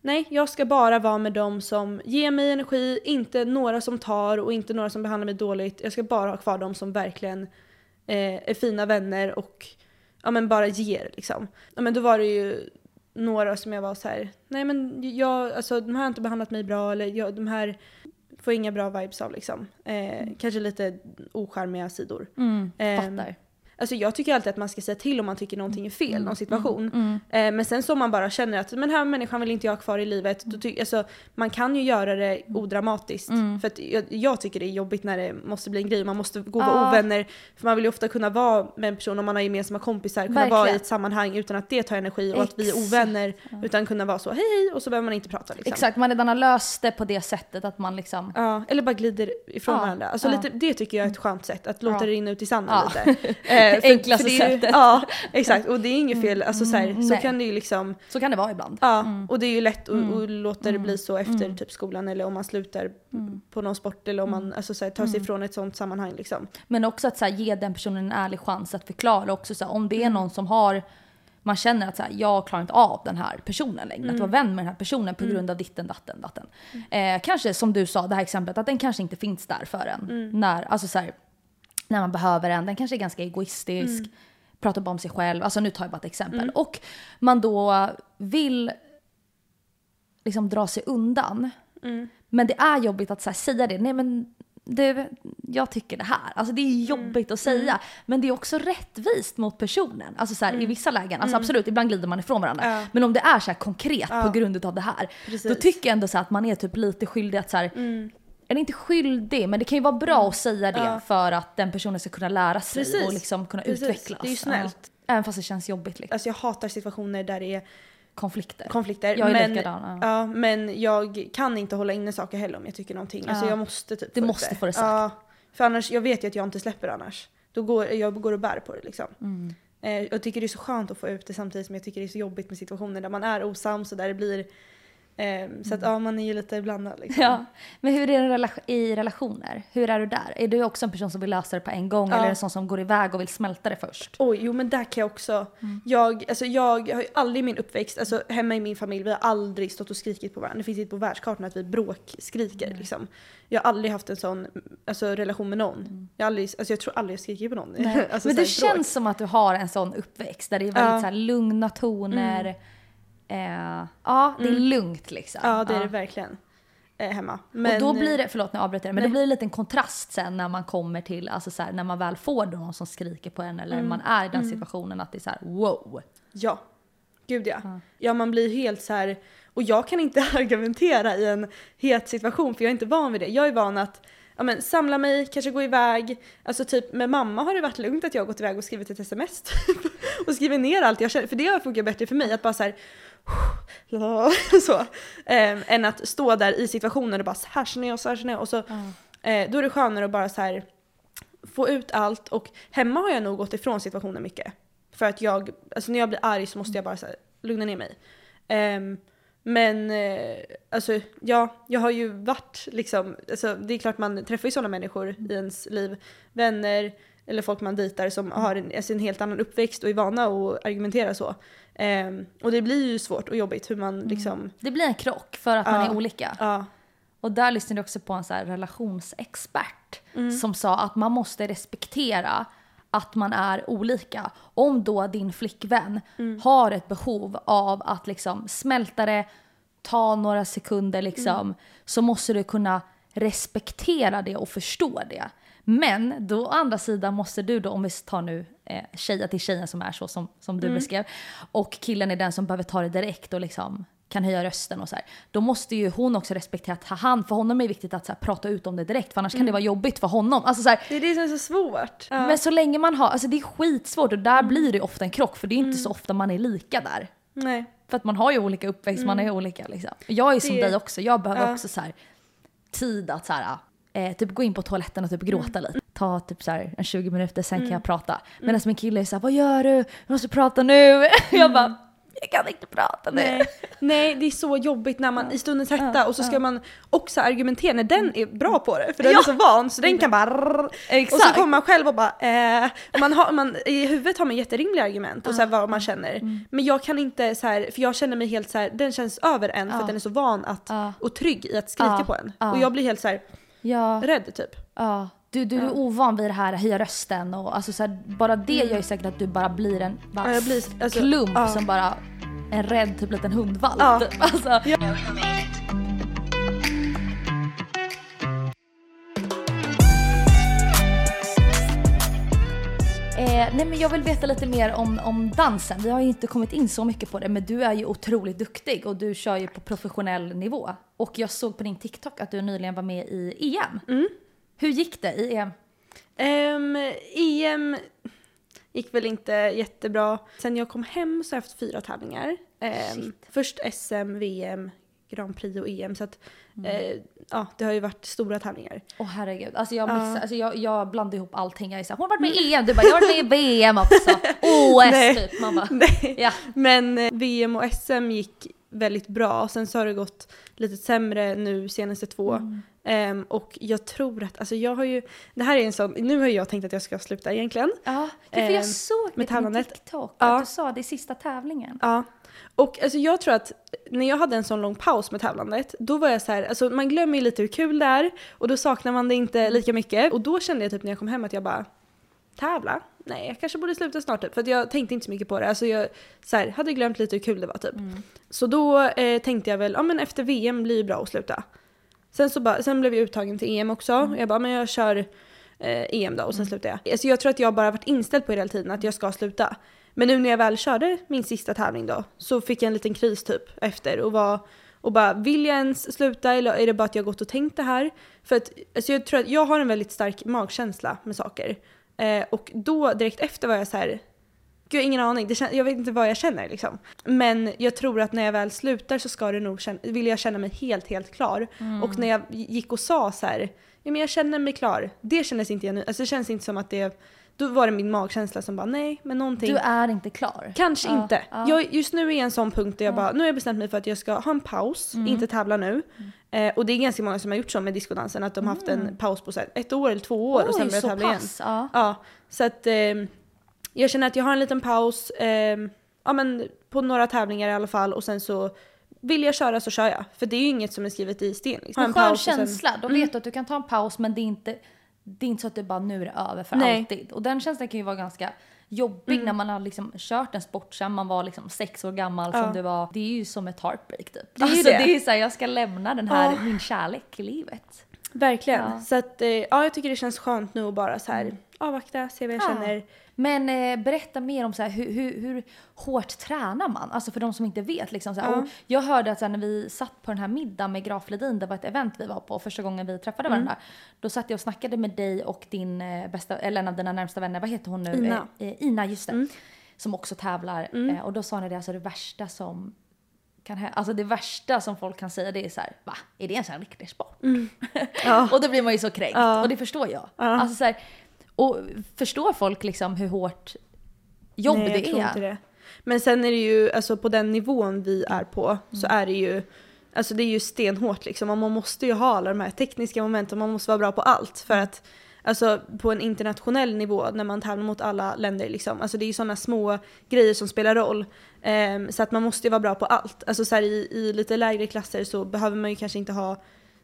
nej jag ska bara vara med dem som ger mig energi, inte några som tar och inte några som behandlar mig dåligt. Jag ska bara ha kvar dem som verkligen eh, är fina vänner och ja, men bara ger. Liksom. Ja, men då var det ju några som jag var så här, nej men jag, alltså de här har inte behandlat mig bra eller jag, de här får inga bra vibes av liksom. Eh, kanske lite ocharmiga sidor. Mm, ehm, fattar. Alltså jag tycker alltid att man ska säga till om man tycker någonting är fel, någon situation. Mm. Eh, men sen så om man bara känner att men den här människan vill inte jag ha kvar i livet. Då ty- alltså, man kan ju göra det odramatiskt. Mm. För att jag, jag tycker det är jobbigt när det måste bli en grej. Man måste gå och vara Ja. ovänner. För man vill ju ofta kunna vara med en person om man har gemensamma kompisar. Kunna vara i Verkligen. ett sammanhang utan att det tar energi och att vi är ovänner. Utan kunna vara så hej hej och så behöver man inte prata. Liksom. Exakt, man redan har löst det på det sättet att man liksom... Ja, eller bara glider ifrån Ja, varandra. Alltså ja. lite, det tycker jag är ett skönt sätt, att låta Ja. det rinna ut i sanden lite. *laughs* Eh, Enklaste det ju- sättet. Ja, exakt. Och det är inget fel, alltså så, här, så Mm, nej. kan det ju liksom, Så kan det vara ibland. ja. Och det är ju lätt att Mm. låta det bli så efter typ skolan eller om man slutar Mm. på någon sport eller om man alltså, så här, tar sig ifrån ett sånt sammanhang liksom. Men också att så här, ge den personen en ärlig chans att förklara också så här, om det är Mm. någon som har man känner att så här, jag klarar inte av den här personen längre. Mm. Att vara vän med den här personen på grund av ditten, datten, datten. Eh, kanske som du sa, det här exemplet, att den kanske inte finns där för en. Mm. När, alltså så här, när man behöver en. Den kanske är ganska egoistisk. Mm. Pratar bara om sig själv. Alltså nu tar jag bara ett exempel. Och man då vill liksom dra sig undan. Mm. Men det är jobbigt att här, säga det. Nej men du, jag tycker det här. Alltså det är jobbigt att säga. Men det är också rättvist mot personen. Alltså så här, i vissa lägen, alltså absolut ibland glider man ifrån varandra. Ja. Men om det är så här konkret på grund av det här. Precis. Då tycker jag ändå så att man är typ lite skyldig att så här, eller inte skyldig, men det kan ju vara bra att säga det för att den personen ska kunna lära sig Precis. och liksom kunna Precis. utvecklas. Det är ju snällt. Ja. Även fast det känns jobbigt. Liksom. Alltså jag hatar situationer där det är Konflikter. konflikter. Jag är men, likadan, ja. men jag kan inte hålla inne saker heller om jag tycker någonting. Alltså Ja. jag måste typ Du få måste få det sagt. Ja, för annars, jag vet ju att jag inte släpper annars. Då går, jag går och bär på det liksom. Mm. Eh, jag tycker det är så skönt att få ut det samtidigt som jag tycker det är så jobbigt med situationer där man är osams och där det blir eh, så att ja, man är ju lite blandad liksom. Ja, men hur är det rela- i relationer? Hur är du där? Är du också en person som vill lösa det på en gång Ja. eller är det en sån som går iväg och vill smälta det först? Oj, jo men där kan jag också. Mm. Jag, alltså jag har ju aldrig i min uppväxt, alltså hemma i min familj, vi har aldrig stått och skrikit på varandra. Det finns inte på världskartan att vi bråkskriker liksom. Jag har aldrig haft en sån alltså, relation med någon. Jag, har aldrig, alltså, jag tror aldrig jag skriker på någon. *laughs* alltså, Mm. men det här, bråk. känns som att du har en sån uppväxt där det är väldigt Ja. Mm. så här lugna toner. Eh, ja, det är lugnt liksom. Ja det är det verkligen. Eh, hemma. Men, och då blir det, förlåt nu avbryter jag, men Nej. då blir det lite en kontrast sen när man kommer till, alltså så här, när man väl får någon som skriker på en eller Mm. man är i den situationen att det är så här: wow. Ja. Gud ja. Ja man blir helt så här. och jag kan inte *laughs* argumentera i en het situation för jag är inte van vid det. Jag är van att ja, men, samla mig, kanske gå iväg. Alltså typ med mamma har det varit lugnt att jag har gått iväg och skrivit ett sms typ. *laughs* och skrivit ner allt jag känner. För det har funkat bättre för mig att bara så här, *sighs* *laughs* så. Ehm, än att stå där i situationen och bara så här känner jag, så här känner jag. Och så, eh, då är det skönare att bara så här få ut allt och hemma har jag nog gått ifrån situationen mycket. För att jag, alltså när jag blir arg så måste jag bara så här, lugna ner mig. Ehm, men eh, alltså ja, jag har ju varit liksom, alltså, det är klart man träffar ju sådana människor i ens liv. Vänner eller folk man dejtar som har en, alltså en helt annan uppväxt och är vana att argumentera så. Ehm, och det blir ju svårt och jobbigt hur man liksom, Det blir en krock för att man Ja. är olika. ja. Och där lyssnade jag också på en så relationsexpert som sa att man måste respektera att man är olika. Om då din flickvän har ett behov av att liksom smälta det, ta några sekunder liksom, så måste du kunna respektera det och förstå det. Men då å andra sidan måste du då, om vi tar nu eh, tjejer till tjejen som är så som, som du beskrev, och killen är den som behöver ta det direkt och liksom kan höja rösten och så här. Då måste ju hon också respektera att han, för honom är det viktigt att här, prata ut om det direkt för annars kan det vara jobbigt för honom. Alltså, så här, Det är det som är så svårt. Ja. Men så länge man har, alltså det är skitsvårt och där blir det ofta en krock för det är inte så ofta man är lika där. Nej. För att man har ju olika uppväxt, man är olika liksom. Jag är som Det- dig också, jag behöver Ja. också så här, tid att så här, eh, typ gå in på toaletten och typ gråta lite. Ta typ så här, en 20 minuter, sen kan jag prata. Medan min kille är så här, vad gör du? Jag måste prata nu. *laughs* jag bara, jag kan inte prata nu. Nej. Nej, det är så jobbigt när man i stundens hetta och så ska man också argumentera när den är bra på det. För den Ja. är så van så den kan bara... Och så Exakt. kommer man själv och bara eh, och man har, man, I huvudet har man jätterimliga argument och så här vad man känner. Men jag kan inte så här, för jag känner mig helt så här, den känns över en för Ja. att den är så van att, Ja. och trygg i att skrika Ja. på en. Ja. Och jag blir helt så här Ja. rädd typ. Ja, du, du är ovan vid det här höja rösten och alltså så här, bara det gör ju säkert att du bara blir en bara blir- alltså, klump som bara en rädd typ liten hundvalp. *laughs* Alltså, nej men jag vill veta lite mer om, om dansen. Vi har ju inte kommit in så mycket på det men du är ju otroligt duktig och du kör ju på professionell nivå. Och jag såg på din TikTok att du nyligen var med i EM. Mm. Hur gick det i EM? Ehm, EM gick väl inte jättebra. Sen jag kom hem så har jag haft fyra tävlingar. Shit. först SM, VM, Grand Prix och EM. Så att, Mm. eh, ja, det har ju varit stora tävlingar. Åh herregud, alltså jag, missar, Ja. alltså jag, jag blandar ihop allting. Jag är så här, hon har varit med i EM, du bara jag har varit med i VM också. *laughs* OS typ. Man bara, Nej. ja. Men eh, VM och SM gick väldigt bra. Sen så har det gått lite sämre nu senaste två. Mm. Ehm, och jag tror att, alltså jag har ju, det här är en sån, nu har jag tänkt att jag ska sluta egentligen. Ja, för jag Ehm, såg med på. TikTok Ja. att du sa det i sista tävlingen. Ja. Och alltså jag tror att när jag hade en sån lång paus med tävlandet, då var jag så här, alltså man glömmer ju lite hur kul det är och då saknar man det inte lika mycket. Och då kände jag typ när jag kom hem att jag bara, tävla? Nej, jag kanske borde sluta snart typ. För att jag tänkte inte så mycket på det. Alltså jag så här, hade glömt lite hur kul det var typ. Så då eh, tänkte jag väl, ja men efter VM blir det bra att sluta. Sen, så bara, sen blev jag uttagen till EM också. Mm. Jag bara, men jag kör eh, EM då och sen slutar jag. Alltså jag tror att jag bara varit inställd på hela tiden att jag ska sluta. Men nu när jag väl körde min sista tävling då så fick jag en liten kris typ efter och var och bara vill jag ens sluta eller är det bara att jag gått och tänkt det här? För att alltså jag tror att jag har en väldigt stark magkänsla med saker. Eh, och då direkt efter var jag så här, gud jag har ingen aning, det jag vet inte vad jag känner liksom. Men jag tror att när jag väl slutar så ska det nog känna, vill jag känna mig helt helt klar. Och när jag gick och sa så här, ja men jag känner mig klar, det kändes inte alltså det känns inte som att det, då var det min magkänsla som bara nej men någonting. Du är inte klar. Kanske Ja, inte. ja. Jag, just nu är jag en sån punkt där jag bara, nu har jag bestämt mig för att jag ska ha en paus, Mm. inte tävla nu. Eh, och det är ganska många som har gjort så med diskodansen, att de har haft en paus på så ett år eller två år och sen Mm. Oj, så tävla igen. pass. Ja. Ja, så att eh, jag känner att jag har en liten paus, eh, ja men på några tävlingar i alla fall och sen så vill jag köra så kör jag. För det är ju inget som är skrivet i sten. Liksom. En skön paus känsla. Då Mm. vet du att du kan ta en paus men det är inte, det är inte så att det bara nu är det över för Nej. alltid. Och den känslan kan ju vara ganska jobbig Mm. när man har liksom kört en sport sen man var liksom sex år gammal Ja. som du var. Det är ju som ett heartbreak typ. Det är ju alltså, det. det är ju såhär, jag ska lämna den här, Ja. min kärlek i livet. Verkligen. Ja. Så att, eh, ja jag tycker det känns skönt nu att bara så här avvakta, se vad jag Ja. känner. Men eh, berätta mer om så här, hur, hur, hur hårt tränar man? Alltså för de som inte vet. Liksom, så här. Och jag hörde att så här, när vi satt på den här middagen med Graf Ledin, det var ett event vi var på första gången vi träffade Mm. varandra. Då satt jag och snackade med dig och din eh, bästa, eller en av dina närmsta vänner, vad heter hon nu? Ina. Eh, eh, Ina, just det. Mm. Som också tävlar. Mm. Eh, och då sa ni det, alltså det värsta som kan hä- Alltså det värsta som folk kan säga det är så här, va? Är det en riktig sport? *laughs* Ja. Och då blir man ju så kränkt. Ja. Och det förstår jag. Ja. Alltså så här, och förstår folk liksom hur hårt jobb Nej, jag det tror är? inte det. Men sen är det ju, alltså på den nivån vi är på så Mm. är det ju Alltså det är ju stenhårt liksom och man måste ju ha alla de här tekniska momenten, man måste vara bra på allt för Mm. att Alltså på en internationell nivå när man tävlar mot alla länder liksom, alltså det är ju sådana små grejer som spelar roll. Ehm, så att man måste ju vara bra på allt. Alltså så här, i, i lite lägre klasser så behöver man ju kanske inte ha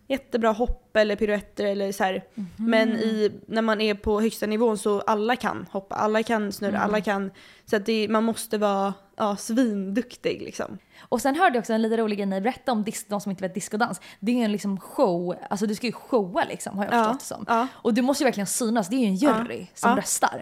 jättebra hopp eller piruetter eller så här. Mhm. Men i, när man är på högsta nivån så alla kan hoppa, alla kan snurra, Mm. alla kan. Så att det, man måste vara ja, svinduktig liksom. Och sen hörde jag också en lite rolig grej ni berättade om de som inte vet diskodans. Det är ju en liksom show, alltså du ska ju showa liksom har jag Ja, förstått det som. ja. Och du måste ju verkligen synas, det är ju en jury som ja, röstar.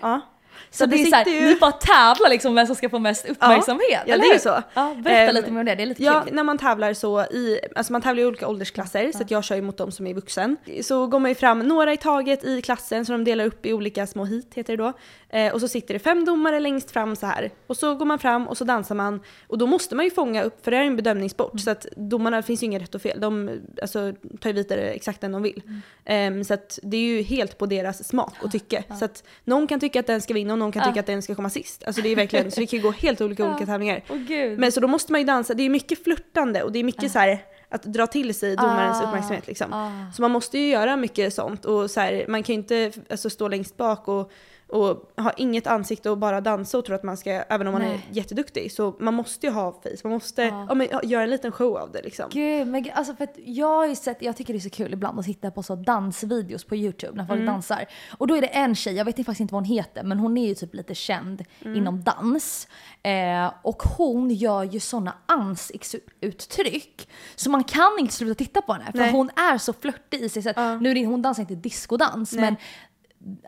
Ja. Så, det är såhär, ju- ni bara tävlar liksom vem som ska få mest uppmärksamhet, Ja, eller det är ju så. Ja, berätta Ehm, lite mer om det, det är lite Ja, kul. när man tävlar så i, alltså man tävlar i olika åldersklasser så att jag kör ju mot de som är vuxen. Så går man ju fram några i taget i klassen så de delar upp i olika små hit heter det då. Eh, och så sitter det fem domare längst fram så här. Och så går man fram och så dansar man. Och då måste man ju fånga upp, för det är ju en bedömningssport så att domarna finns ju inget rätt och fel. De alltså, tar ju vidare exakt den de vill. Ehm, så att det är ju helt på deras smak och tycke. Så att någon kan tycka att den ska vinna och någon kan tycka att den ska komma sist. Alltså det är verkligen, så det kan ju gå helt olika *laughs* olika tävlingar. Åh gud. Men så då måste man ju dansa, det är mycket flörtande och det är mycket så här att dra till sig domarens Ah, uppmärksamhet liksom. ah. Så man måste ju göra mycket sånt och så här, man kan ju inte alltså, stå längst bak och, och ha inget ansikte och bara dansa och tro att man ska, även om man är Nej. jätteduktig, så man måste ju ha face, man måste Ja. ja, men, göra en liten show av det liksom. Gud, men alltså för att jag har ju sett, jag tycker det är så kul ibland att titta på så dansvideos på YouTube när folk Mm. dansar. Och då är det en tjej, jag vet faktiskt inte vad hon heter, men hon är ju typ lite känd Mm. inom dans. Eh, och hon gör ju såna ansiktsuttryck så man kan inte sluta titta på henne för Nej. hon är så flörtig i sig. Så att, Ja. Nu är det, hon dansar inte diskodans men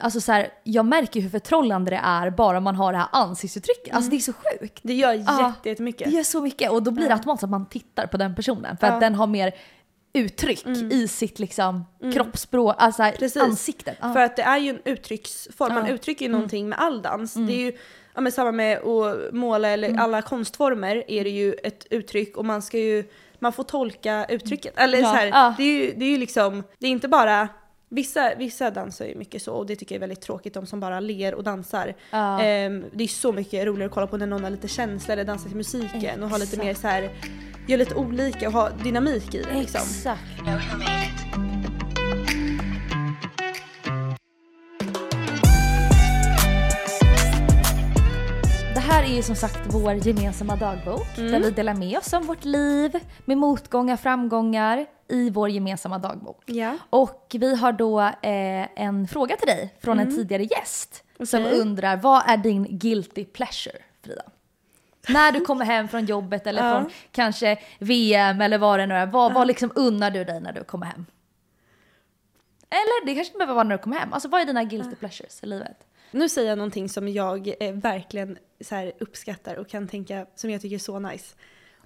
Alltså så här, jag märker hur förtrollande det är bara man har det här ansiktsuttrycket. Alltså det är så sjukt. Det gör Ja. jätte, jättemycket. Det gör så mycket och då blir det automatiskt att man tittar på den personen för Ja. att den har mer uttryck i sitt liksom kroppsspråk, alltså Precis. ansiktet. För att det är ju en uttrycksform, man uttrycker ju någonting med all dans. Det är ju ja, men samma med att måla eller alla konstformer är det ju ett uttryck och man ska ju, man får tolka uttrycket. Eller Ja, så här, det, är ju, det är ju liksom, det är inte bara Vissa, vissa dansar ju mycket så och det tycker jag är väldigt tråkigt, de som bara ler och dansar. Ja. Ehm, det är så mycket roligare att kolla på när någon har lite känsla eller dansar till musiken och har lite Exakt. mer så här, gör lite olika och ha dynamik i det liksom. Exakt. Det här är ju som sagt vår gemensamma dagbok där vi delar med oss om vårt liv med motgångar, framgångar i vår gemensamma dagbok. Ja. Och vi har då eh, en fråga till dig från en tidigare gäst som Okej. undrar vad är din guilty pleasure Frida? När du kommer hem från jobbet eller Ja. från kanske VM eller vad det nu är, vad, vad liksom unnar du dig när du kommer hem? Eller det kanske inte behöver vara när du kommer hem. Alltså vad är dina guilty pleasures i livet? Nu säger jag någonting som jag eh, verkligen så uppskattar och kan tänka som jag tycker är så nice.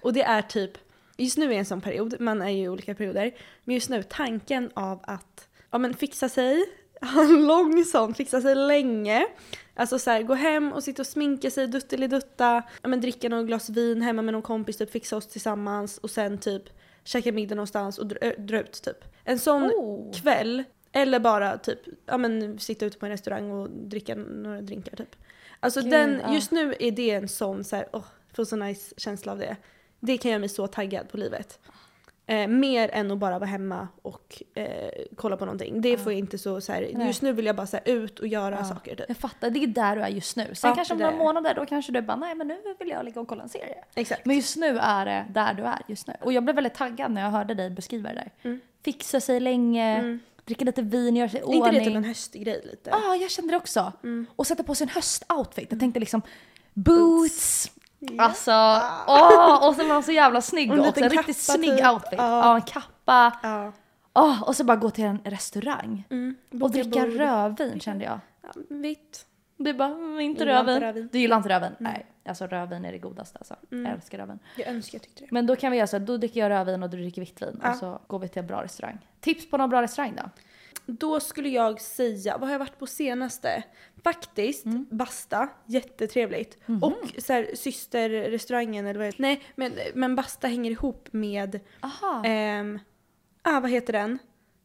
Och det är typ, just nu är en sån period, man är ju i olika perioder, men just nu tanken av att ja, men fixa sig, *laughs* ha en lång sån, fixa sig länge. Alltså så här, gå hem och sitta och sminka sig, duttelidutta, ja, men dricka något glas vin hemma med någon kompis, typ fixa oss tillsammans och sen typ käka middag någonstans och dra, dra ut typ. En sån Oh. kväll, eller bara typ ja, men, sitta ute på en restaurang och dricka några drinkar typ. Alltså Gud, den, just nu är det en sån så här, åh, får så nice känsla av det. Det kan göra mig så taggad på livet. Eh, mer än att bara vara hemma och eh, kolla på någonting. Det får jag inte så, så här, just nu vill jag bara så här, ut och göra Ja. saker typ. Jag fattar, det är där du är just nu. Sen Ja, kanske om några månader då kanske du bara nej men nu vill jag ligga och kolla en serie. Exakt. Men just nu är det där du är just nu. Och jag blev väldigt taggad när jag hörde dig beskriva det där. Mm. Fixa sig länge, dricka lite vin, göra sig i Är inte det ordning. typ en höstig grej lite? Ja, ah, jag kände det också. Mm. Och sätta på sig en höstoutfit. Jag tänkte liksom boots. Alltså, åh, och så var han så jävla snygg också. En riktigt snygg typ. outfit. Ja. Ja, en kappa. Ja. Åh, och så bara gå till en restaurang. Mm. Och dricka bord. rödvin kände jag. Ja, vitt. Du bara, mm, inte Gillar inte rödvin. rödvin. Du gillar inte rödvin? Nej, alltså rödvin är det godaste alltså. Mm. Jag älskar rödvin. Jag önskar jag tyckte det. Men då kan vi göra så att då dricker jag rödvin och du dricker vitt vin Ja. och så går vi till en bra restaurang. Tips på någon bra restaurang då? Då skulle jag säga, vad har jag varit på senaste? Faktiskt, Mm. Basta, jättetrevligt. Mhm. Och så här, systerrestaurangen eller vad det Nej, men, men Basta hänger ihop med, ehm, ah vad heter den?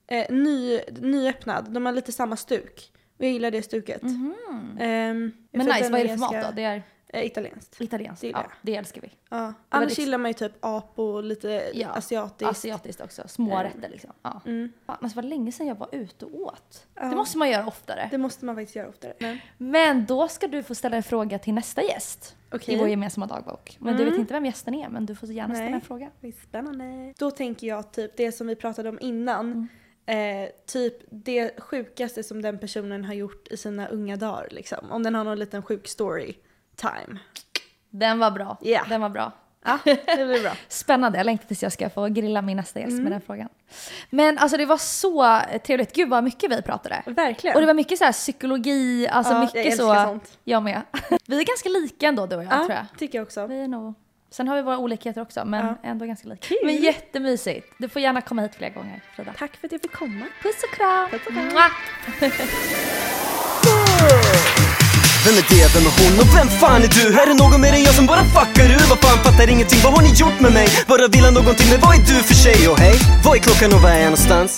Eh, ny, nyöppnad, de har lite samma stuk. Och jag gillar det stuket. Ehm, jag Mhm. Men nice, vad är det för mat då? Det är Eh, italienskt. italienskt? Det Ja, jag. det älskar vi. Ja. Annars gillar man ju typ apo och lite Ja, asiatiskt. Asiatiskt också, smårätter liksom. Ja. Mm. Fan, alltså, det var länge sedan jag var ute och åt. Ja. Det måste man göra oftare. Det måste man faktiskt göra oftare. Men, Men då ska du få ställa en fråga till nästa gäst Okej. i vår gemensamma dagbok. Men du Mm. vet inte vem gästen är, men du får gärna ställa Nej. en fråga. Det är spännande. Då tänker jag typ det som vi pratade om innan. Mm. Eh, typ det sjukaste som den personen har gjort i sina unga dagar. Liksom. Om den har någon liten sjuk story time. Den var bra. Ja. Den var bra. Ja, det blir bra. *laughs* Spännande, jag längtar tills jag ska få grilla min nästa gäst Mm. med den frågan. Men alltså det var så trevligt, gud vad mycket vi pratade. Verkligen. Och det var mycket så här psykologi, alltså Ja, jag mycket älskar så. sånt. Jag med. *laughs* Vi är ganska lika ändå du och jag ja, tror jag. tycker jag också. Vi är nog... Sen har vi våra olikheter också, men Ja. ändå ganska lika. Kul. Men jättemysigt. Du får gärna komma hit fler gånger, Frida. Tack för att jag fick komma. Puss och kram! Puss och kram. *laughs* Vem är det? Vem är hon? Och vem fan är du? Är det någon mer än jag som bara fuckar ur? Vad fan fattar ingenting? Vad har ni gjort med mig? Bara vill ha någonting, men vad är du för tjej? Och hej, vad är klockan och var är jag någonstans?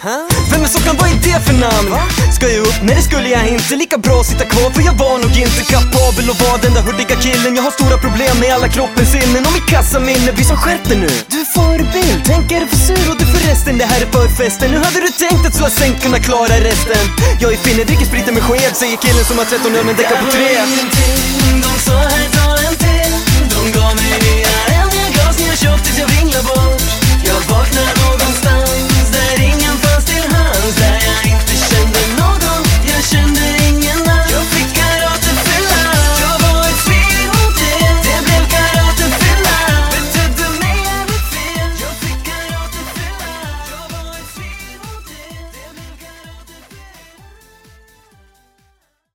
Vem är Sockan? Vad är det för namn? Ska jag upp? Nej det skulle jag inte Lika bra att sitta kvar för jag var nog inte kapabel att vara den där hurtiga killen Jag har stora problem med alla kroppens sinnen och mitt kassaminne blir som skärp dig nu Du är förebild, tänk är du för sur och du förresten det här är förfesten Hur hade du tänkt att slå sänk kunna klara resten? Jag är finne, dricker spriten med sked säger killen som har 13 öl men däckar på tre ingenting. De sa hej från en till. De gav mig nya än jag gavs nya tjock tills jag vinglade bort. Jag vaknade någonstans där ingen fanns till hands. Där jag inte kände någon. Jag kände ingen.